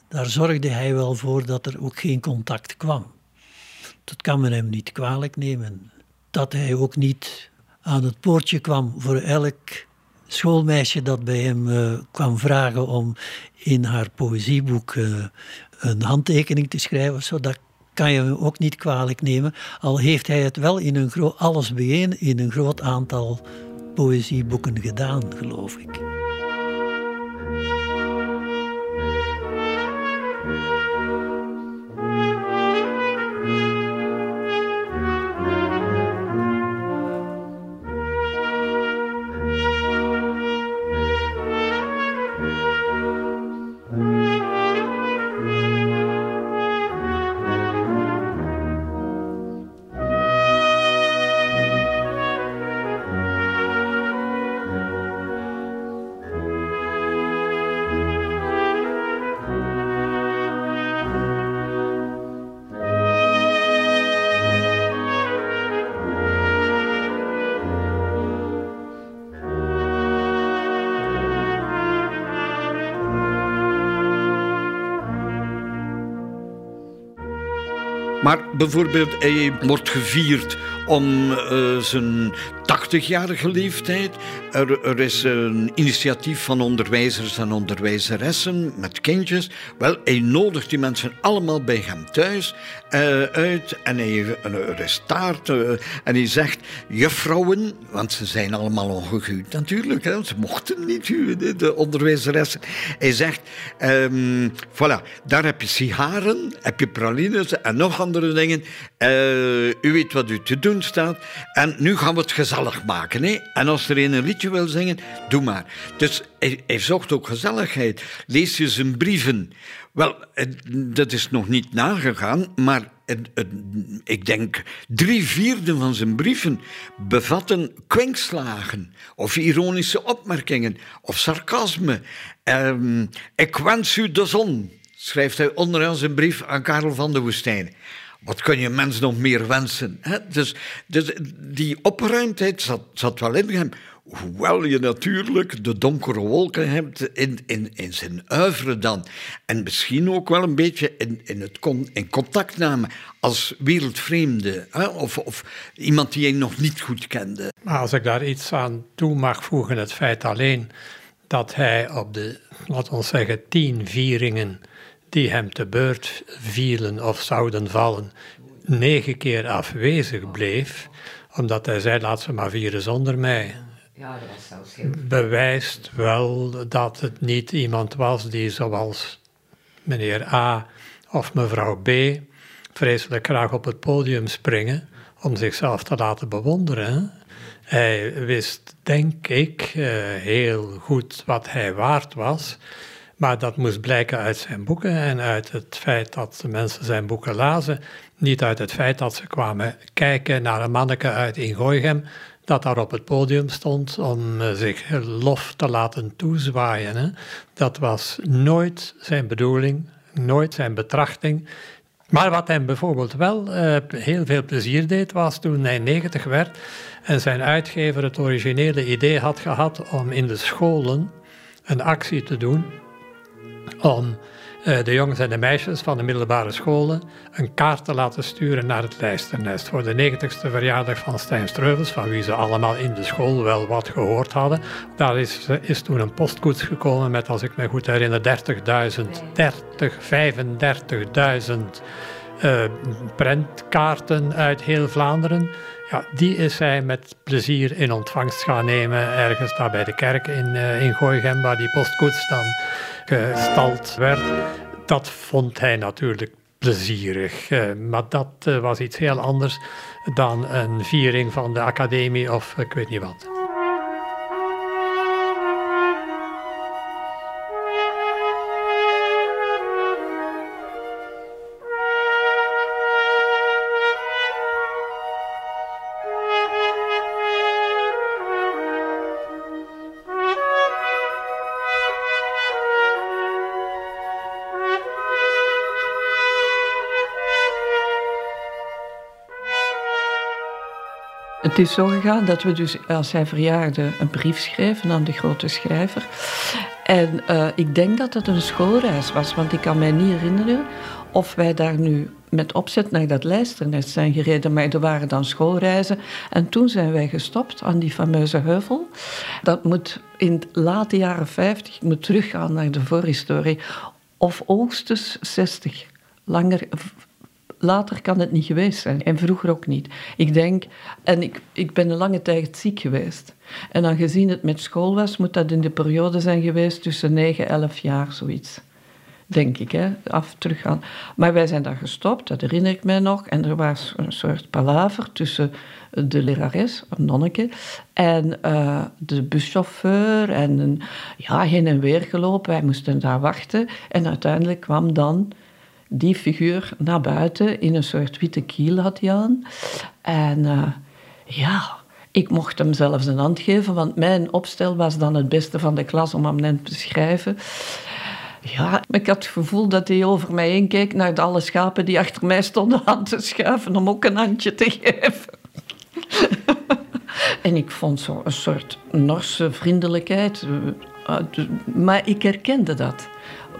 daar zorgde hij wel voor dat er ook geen contact kwam. Dat kan men hem niet kwalijk nemen. Dat hij ook niet aan het poortje kwam voor elk schoolmeisje dat bij hem uh, kwam vragen om in haar poëzieboek uh, een handtekening te schrijven. Zo, dat kan je hem ook niet kwalijk nemen. Al heeft hij het wel in een alles bijeen in een groot aantal poëzieboeken gedaan, geloof ik. Bijvoorbeeld, hij wordt gevierd om uh, zijn 80-jarige leeftijd. Er, is een initiatief van onderwijzers en onderwijzeressen met kindjes. Wel, hij nodigt die mensen allemaal bij hem thuis uh, uit en hij er is taart uh, en hij zegt, juffrouwen, want ze zijn allemaal ongehuwd natuurlijk, hè, ze mochten niet huwen, de onderwijzeressen. Hij zegt, um, voilà, daar heb je sigaren, heb je pralines en nog andere dingen. u weet wat u te doen staat en nu gaan we het maken. Hè? En als er een liedje wil zingen, doe maar. Dus hij, hij zocht ook gezelligheid. Lees je zijn brieven. Wel, dat is nog niet nagegaan, maar ik denk drie vierde van zijn brieven bevatten kwinkslagen of ironische opmerkingen of sarcasme. Um, ik wens u de zon, schrijft hij onderaan zijn brief aan Karel van de Woestijn. Wat kun je mens nog meer wensen? Hè? Dus, dus die opgeruimdheid zat, zat wel in hem. Hoewel je natuurlijk de donkere wolken hebt in, in, in zijn uivere dan. En misschien ook wel een beetje in, in, het in contactname als wereldvreemde. Hè? Of, of iemand die je nog niet goed kende. Als ik daar iets aan toe mag voegen, het feit alleen dat hij op de, laten we zeggen, tien vieringen die hem te beurt vielen of zouden vallen, negen keer afwezig bleef, omdat hij zei: laat ze maar vieren zonder mij. Ja, dat was zelfs heel... Bewijst wel dat het niet iemand was die zoals meneer A of mevrouw B vreselijk graag op het podium springen om zichzelf te laten bewonderen. Hij wist, denk ik, eh, heel goed wat hij waard was. Maar dat moest blijken uit zijn boeken en uit het feit dat mensen zijn boeken lazen. Niet uit het feit dat ze kwamen kijken naar een manneke uit Ingooigem dat daar op het podium stond om eh, zich lof te laten toezwaaien. Hè. Dat was nooit zijn bedoeling, nooit zijn betrachting. Maar wat hem bijvoorbeeld wel uh, heel veel plezier deed, was toen hij 90 werd en zijn uitgever het originele idee had gehad om in de scholen een actie te doen om uh, de jongens en de meisjes van de middelbare scholen een kaart te laten sturen naar het lijsternest voor de 90ste verjaardag van Stijn Streuvels, van wie ze allemaal in de school wel wat gehoord hadden. Daar is, is toen een postkoets gekomen met, als ik me goed herinner, 30.000, 30, 35.000 uh, prentkaarten uit heel Vlaanderen. Ja, die is hij met plezier in ontvangst gaan nemen ergens daar bij de kerk in, uh, in Gooigem, waar die postkoets dan gestald werd. Dat vond hij natuurlijk plezierig. Uh, maar dat uh, was iets heel anders dan een viering van de academie of ik weet niet wat. Het is zo gegaan dat we dus als hij verjaarde een brief schreven aan de grote schrijver. En uh, ik denk dat het een schoolreis was, want ik kan mij niet herinneren of wij daar nu met opzet naar dat lijsternest zijn gereden. Maar er waren dan schoolreizen. En toen zijn wij gestopt aan die fameuze heuvel. Dat moet in de late jaren 50, ik moet teruggaan naar de voorhistorie. Of oogstens 60. Langer, later kan het niet geweest zijn. En vroeger ook niet. Ik denk, en ik, ik ben een lange tijd ziek geweest. En dan gezien het met school was, moet dat in de periode zijn geweest tussen 9 en 11 jaar, zoiets. Denk ik, hè, af teruggaan. Maar wij zijn daar gestopt, dat herinner ik mij nog. En er was een soort palaver tussen de lerares, een nonneke, en uh, de buschauffeur. En een, ja, heen en weer gelopen. Wij moesten daar wachten. En uiteindelijk kwam dan die figuur naar buiten in een soort witte kiel had hij aan. En uh, ja, ik mocht hem zelfs een hand geven, want mijn opstel was dan het beste van de klas om hem net te schrijven. Ja, ik had het gevoel dat hij over mij heen keek naar de alle schapen die achter mij stonden aan te schuiven om ook een handje te geven. en ik vond zo een soort Norse vriendelijkheid. Eh, maar ik herkende dat.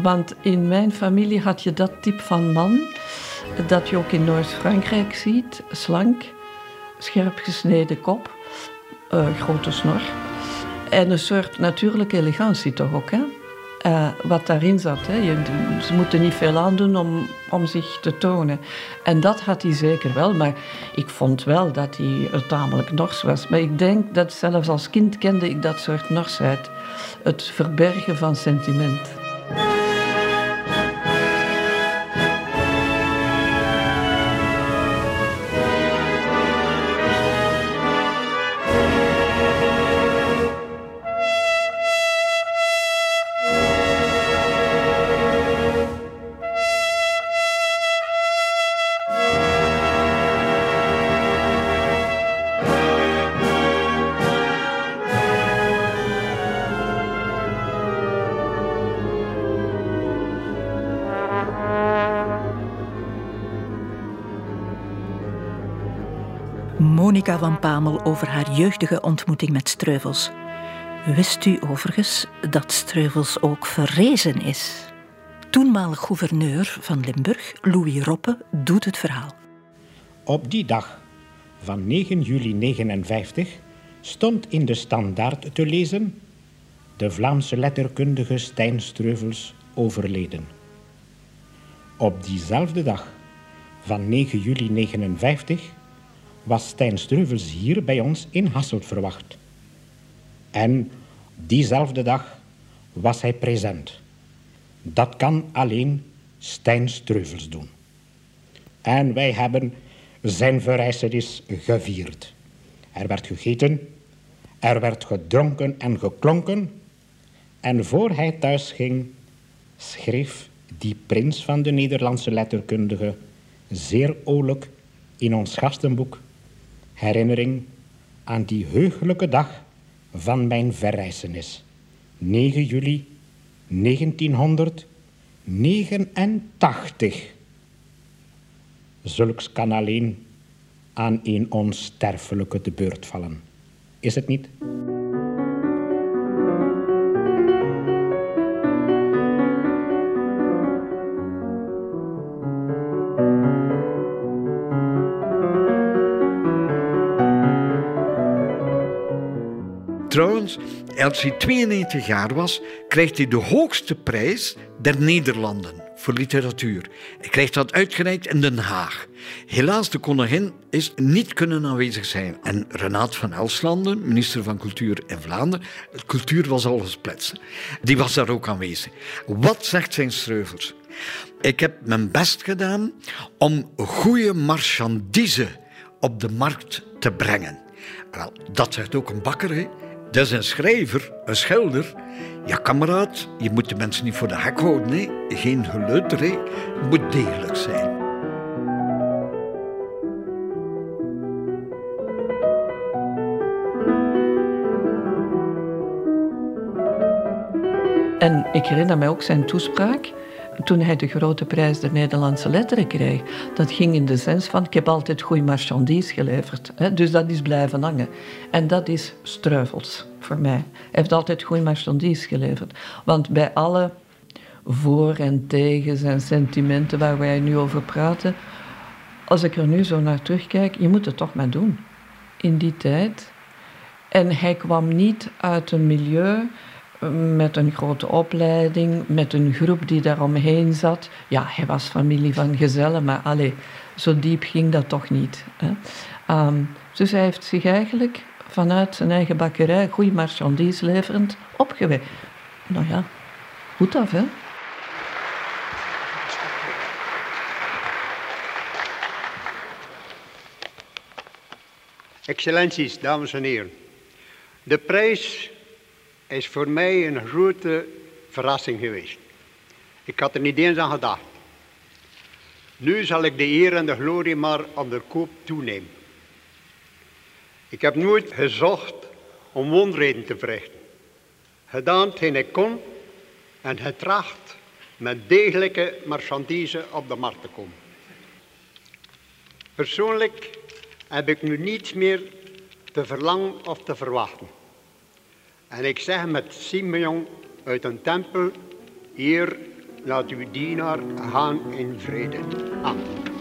Want in mijn familie had je dat type van man dat je ook in Noord-Frankrijk ziet. Slank, scherp gesneden kop, uh, grote snor. En een soort natuurlijke elegantie toch ook, hè? Uh, wat daarin zat. Hè. Je, ze moeten niet veel aandoen om, om zich te tonen. En dat had hij zeker wel, maar ik vond wel dat hij tamelijk nors was. Maar ik denk dat zelfs als kind kende ik dat soort norsheid. Het verbergen van sentiment. Pamel over haar jeugdige ontmoeting met Streuvels. Wist u overigens dat Streuvels ook verrezen is? Toenmalig gouverneur van Limburg, Louis Roppe, doet het verhaal. Op die dag van 9 juli 1959 stond in de standaard te lezen de Vlaamse letterkundige Stijn Streuvels overleden. Op diezelfde dag van 9 juli 1959 was Stijn Streuvels hier bij ons in Hasselt verwacht. En diezelfde dag was hij present. Dat kan alleen Stijn Streuvels doen. En wij hebben zijn verrijzenis gevierd. Er werd gegeten, er werd gedronken en geklonken. En voor hij thuis ging, schreef die prins van de Nederlandse letterkundige zeer oorlijk in ons gastenboek herinnering aan die heugelijke dag van mijn verreizenis. 9 juli 1989. Zulks kan alleen aan een onsterfelijke te beurt vallen. Is het niet? Trouwens, als hij 92 jaar was, krijgt hij de hoogste prijs der Nederlanden voor literatuur. Hij krijgt dat uitgereikt in Den Haag. Helaas, de koningin is niet kunnen aanwezig zijn. En Renaat van Elslanden, minister van Cultuur in Vlaanderen, cultuur was al gespletst. Die was daar ook aanwezig. Wat zegt zijn streuvels? Ik heb mijn best gedaan om goede marchandise op de markt te brengen. Wel, dat zegt ook een bakker. Hè? Dat is een schrijver, een schilder. Ja, kameraad, je moet de mensen niet voor de hek houden. Hè? Geen geleuter? Het moet degelijk zijn. En ik herinner mij ook zijn toespraak toen hij de grote prijs der Nederlandse letteren kreeg. Dat ging in de sens van, ik heb altijd goede marchandise geleverd. Hè, dus dat is blijven hangen. En dat is struivels voor mij. Hij heeft altijd goede marchandise geleverd. Want bij alle voor- en tegens en sentimenten waar wij nu over praten, als ik er nu zo naar terugkijk, je moet het toch maar doen. In die tijd. En hij kwam niet uit een milieu met een grote opleiding, met een groep die daaromheen zat. Ja, hij was familie van gezellen, maar allez, zo diep ging dat toch niet. Hè. Um, dus hij heeft zich eigenlijk vanuit zijn eigen bakkerij, goede marchandise leverend, opgewekt. Nou ja, goed af, hè? Excellenties, dames en heren. De prijs is voor mij een grote verrassing geweest. Ik had er niet eens aan gedacht. Nu zal ik de eer en de glorie maar op de koop toenemen. Ik heb nooit gezocht om wondreden te verrichten. Gedaan hetgeen ik kon en getracht met degelijke marchandise op de markt te komen. Persoonlijk heb ik nu niets meer te verlangen of te verwachten. En ik zeg met Simeon uit een tempel, hier laat uw dienaar gaan in vrede. Amen.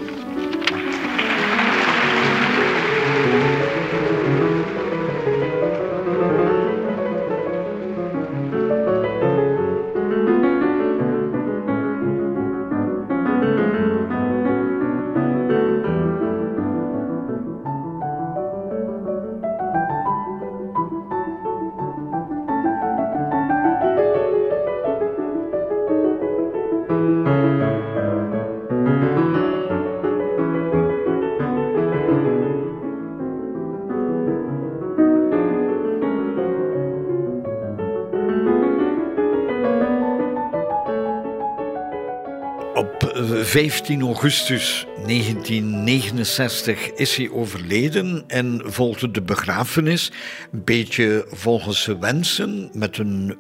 15 augustus 1969 is hij overleden en volgde de begrafenis. Een beetje volgens zijn wensen, met een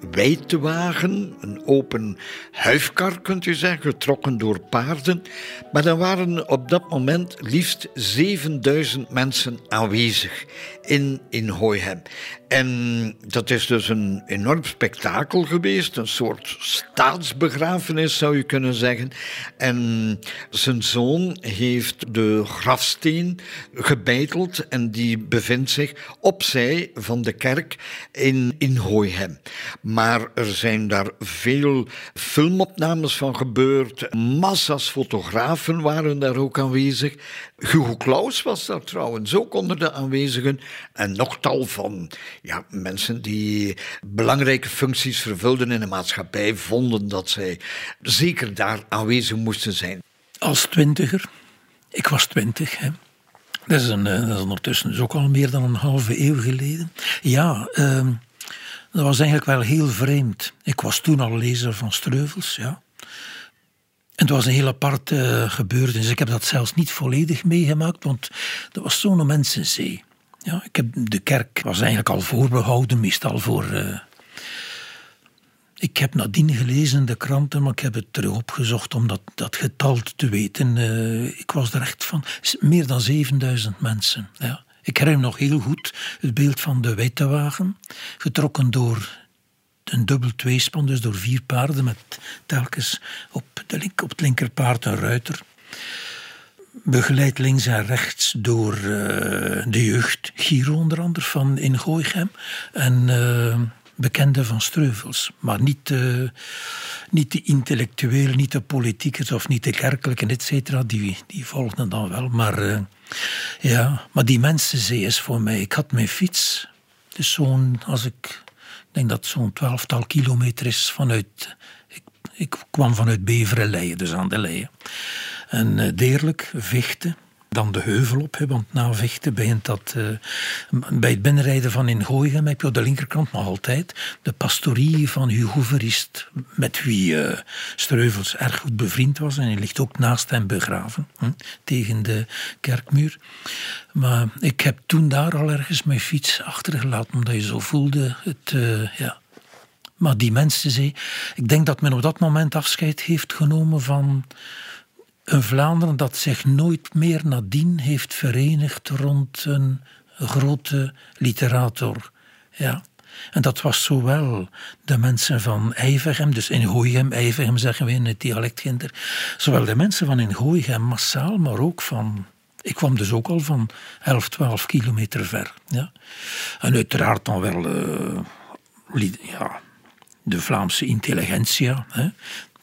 wagen, een open huifkar kunt u zeggen, getrokken door paarden. Maar er waren op dat moment liefst 7000 mensen aanwezig in, in Hooihem. En dat is dus een enorm spektakel geweest, een soort staatsbegrafenis zou je kunnen zeggen. En zijn zoon heeft de grafsteen gebeiteld en die bevindt zich opzij van de kerk in, in Hooihem. Maar er zijn daar veel filmopnames van gebeurd, massa's fotografen waren daar ook aanwezig. Hugo Claus was daar trouwens ook onder de aanwezigen en nog tal van ja, mensen die belangrijke functies vervulden in de maatschappij vonden dat zij zeker daar aanwezig moesten zijn. Als twintiger, ik was twintig, hè. Dat is, een, dat is ondertussen dus ook al meer dan een halve eeuw geleden. Ja, uh, dat was eigenlijk wel heel vreemd. Ik was toen al lezer van Streuvels, ja. En het was een heel apart uh, gebeurtenis. Ik heb dat zelfs niet volledig meegemaakt, want dat was zo'n mensenzee. Ja, ik heb, de kerk was eigenlijk al voorbehouden, meestal voor. Uh, ik heb nadien gelezen in de kranten, maar ik heb het terug opgezocht om dat, dat getal te weten. Uh, ik was er echt van. Meer dan 7000 mensen. Ja. Ik herinner nog heel goed het beeld van de Witte getrokken door een dubbel tweespan, dus door vier paarden met telkens op, de link, op het linkerpaard een ruiter. Begeleid links en rechts door uh, de jeugd, Giro onder andere van in Gooichem. En uh, bekenden van Streuvels. Maar niet, uh, niet de intellectueel, niet de politiekers of niet de kerkelijke, et cetera. Die, die volgden dan wel. Maar, ja, maar die mensenzee is voor mij... Ik had mijn fiets. Dus zo'n, als ik denk dat zo'n twaalftal kilometer is vanuit... Ik, kwam vanuit Beveren, Leien, dus aan de Leien. En uh, Deerlijk, Vechten, dan de heuvel op, want na Vechten begint dat... Uh, bij het binnenrijden van in Gooichem heb je op de linkerkant nog altijd de pastorie van Hugo Verist, met wie uh, Streuvels erg goed bevriend was. En hij ligt ook naast hem begraven, tegen de kerkmuur. Maar ik heb toen daar al ergens mijn fiets achtergelaten, omdat je zo voelde, het... Uh, ja, maar die mensen ik denk dat men op dat moment afscheid heeft genomen van een Vlaanderen dat zich nooit meer nadien heeft verenigd rond een grote literator. Ja. En dat was zowel de mensen van Ijvergem, dus in Gooichem, Ijvergem zeggen we in het dialectginder, zowel de mensen van in Gooichem massaal, maar ook van ik kwam dus ook al van 11, 12 kilometer ver. Ja. En uiteraard dan wel uh, ja, de Vlaamse intelligentia, hè.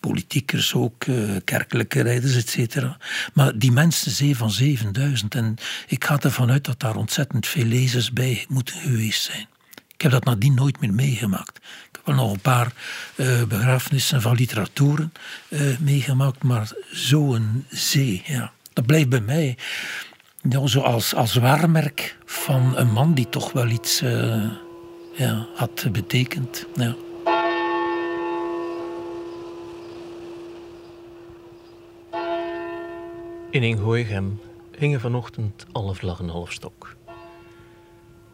Politiekers ook, uh, kerkelijke rijders, et cetera. Maar die zee van 7000, en ik ga ervan uit dat daar ontzettend veel lezers bij moeten geweest zijn. Ik heb dat nadien nooit meer meegemaakt. Ik heb wel nog een paar uh, begrafenissen van literaturen meegemaakt, maar zo'n zee, ja dat blijft bij mij ja, zo als, als waarmerk van een man die toch wel iets ja, had betekend. Ja. In Ingooigem hingen vanochtend alle vlaggen half stok.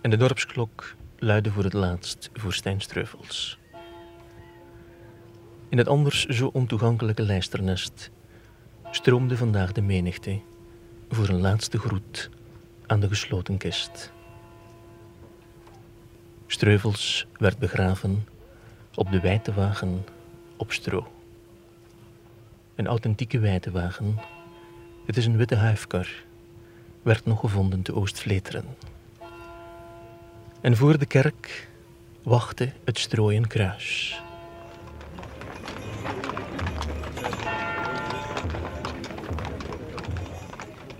En de dorpsklok luidde voor het laatst voor Stijnstreuvels. In het anders zo ontoegankelijke lijsternest stroomde vandaag de menigte voor een laatste groet aan de gesloten kist. Streuvels werd begraven op de wijtewagen op stro. Een authentieke wijtewagen, het is een witte huifkar, werd nog gevonden te Oostvleteren. En voor de kerk wachtte het strooien kruis.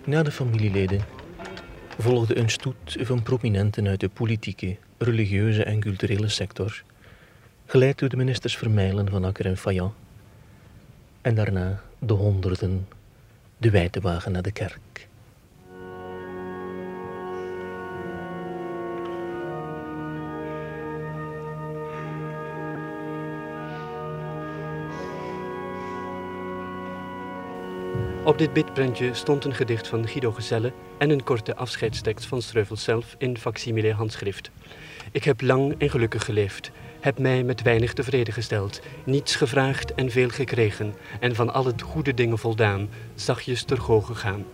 Na de familieleden volgde een stoet van prominenten uit de politieke, religieuze en culturele sector, geleid door de ministers Vermeilen van Akker en Fayant, en daarna de honderden, de wijtewagen naar de kerk. Op dit bitprintje stond een gedicht van Guido Gezelle en een korte afscheidstekst van Streuvel zelf in facsimile handschrift. Ik heb lang en gelukkig geleefd, heb mij met weinig tevreden gesteld, niets gevraagd en veel gekregen, en van al het goede dingen voldaan, zachtjes ter goog gegaan.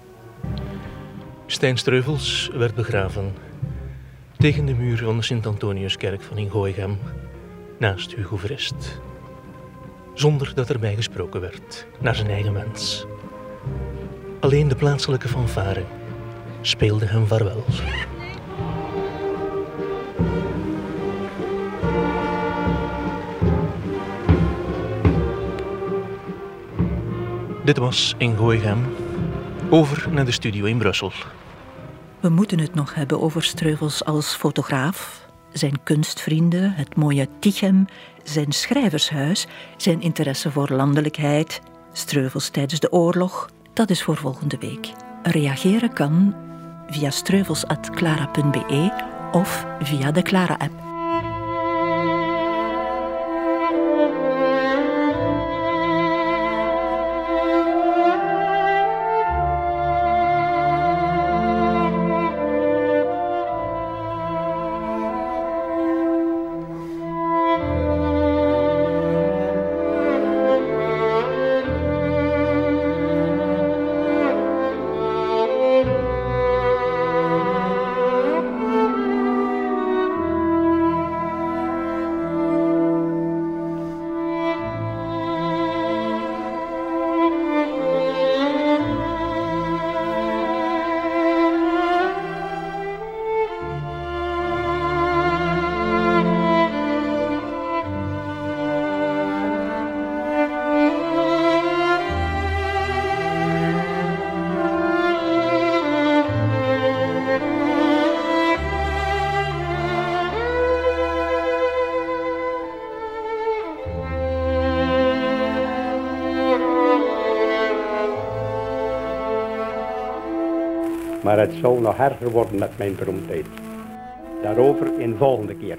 Stijn Streuvels werd begraven tegen de muur van de Sint-Antoniuskerk van Ingooigem, naast Hugo Verest. Zonder dat erbij gesproken werd, naar zijn eigen mens. Alleen de plaatselijke fanfare speelde hem vaarwel. Dit was in Gooichem. Over naar de studio in Brussel. We moeten het nog hebben over Streuvels als fotograaf, zijn kunstvrienden, het mooie Tichem, zijn schrijvershuis, zijn interesse voor landelijkheid, Streuvels tijdens de oorlog, dat is voor volgende week. Reageren kan via streuvels.clara.be of via de Clara-app. Maar het zou nog erger worden met mijn beroemdheid. Daarover in volgende keer.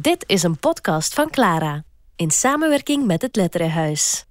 Dit is een podcast van Clara in samenwerking met het Letterenhuis.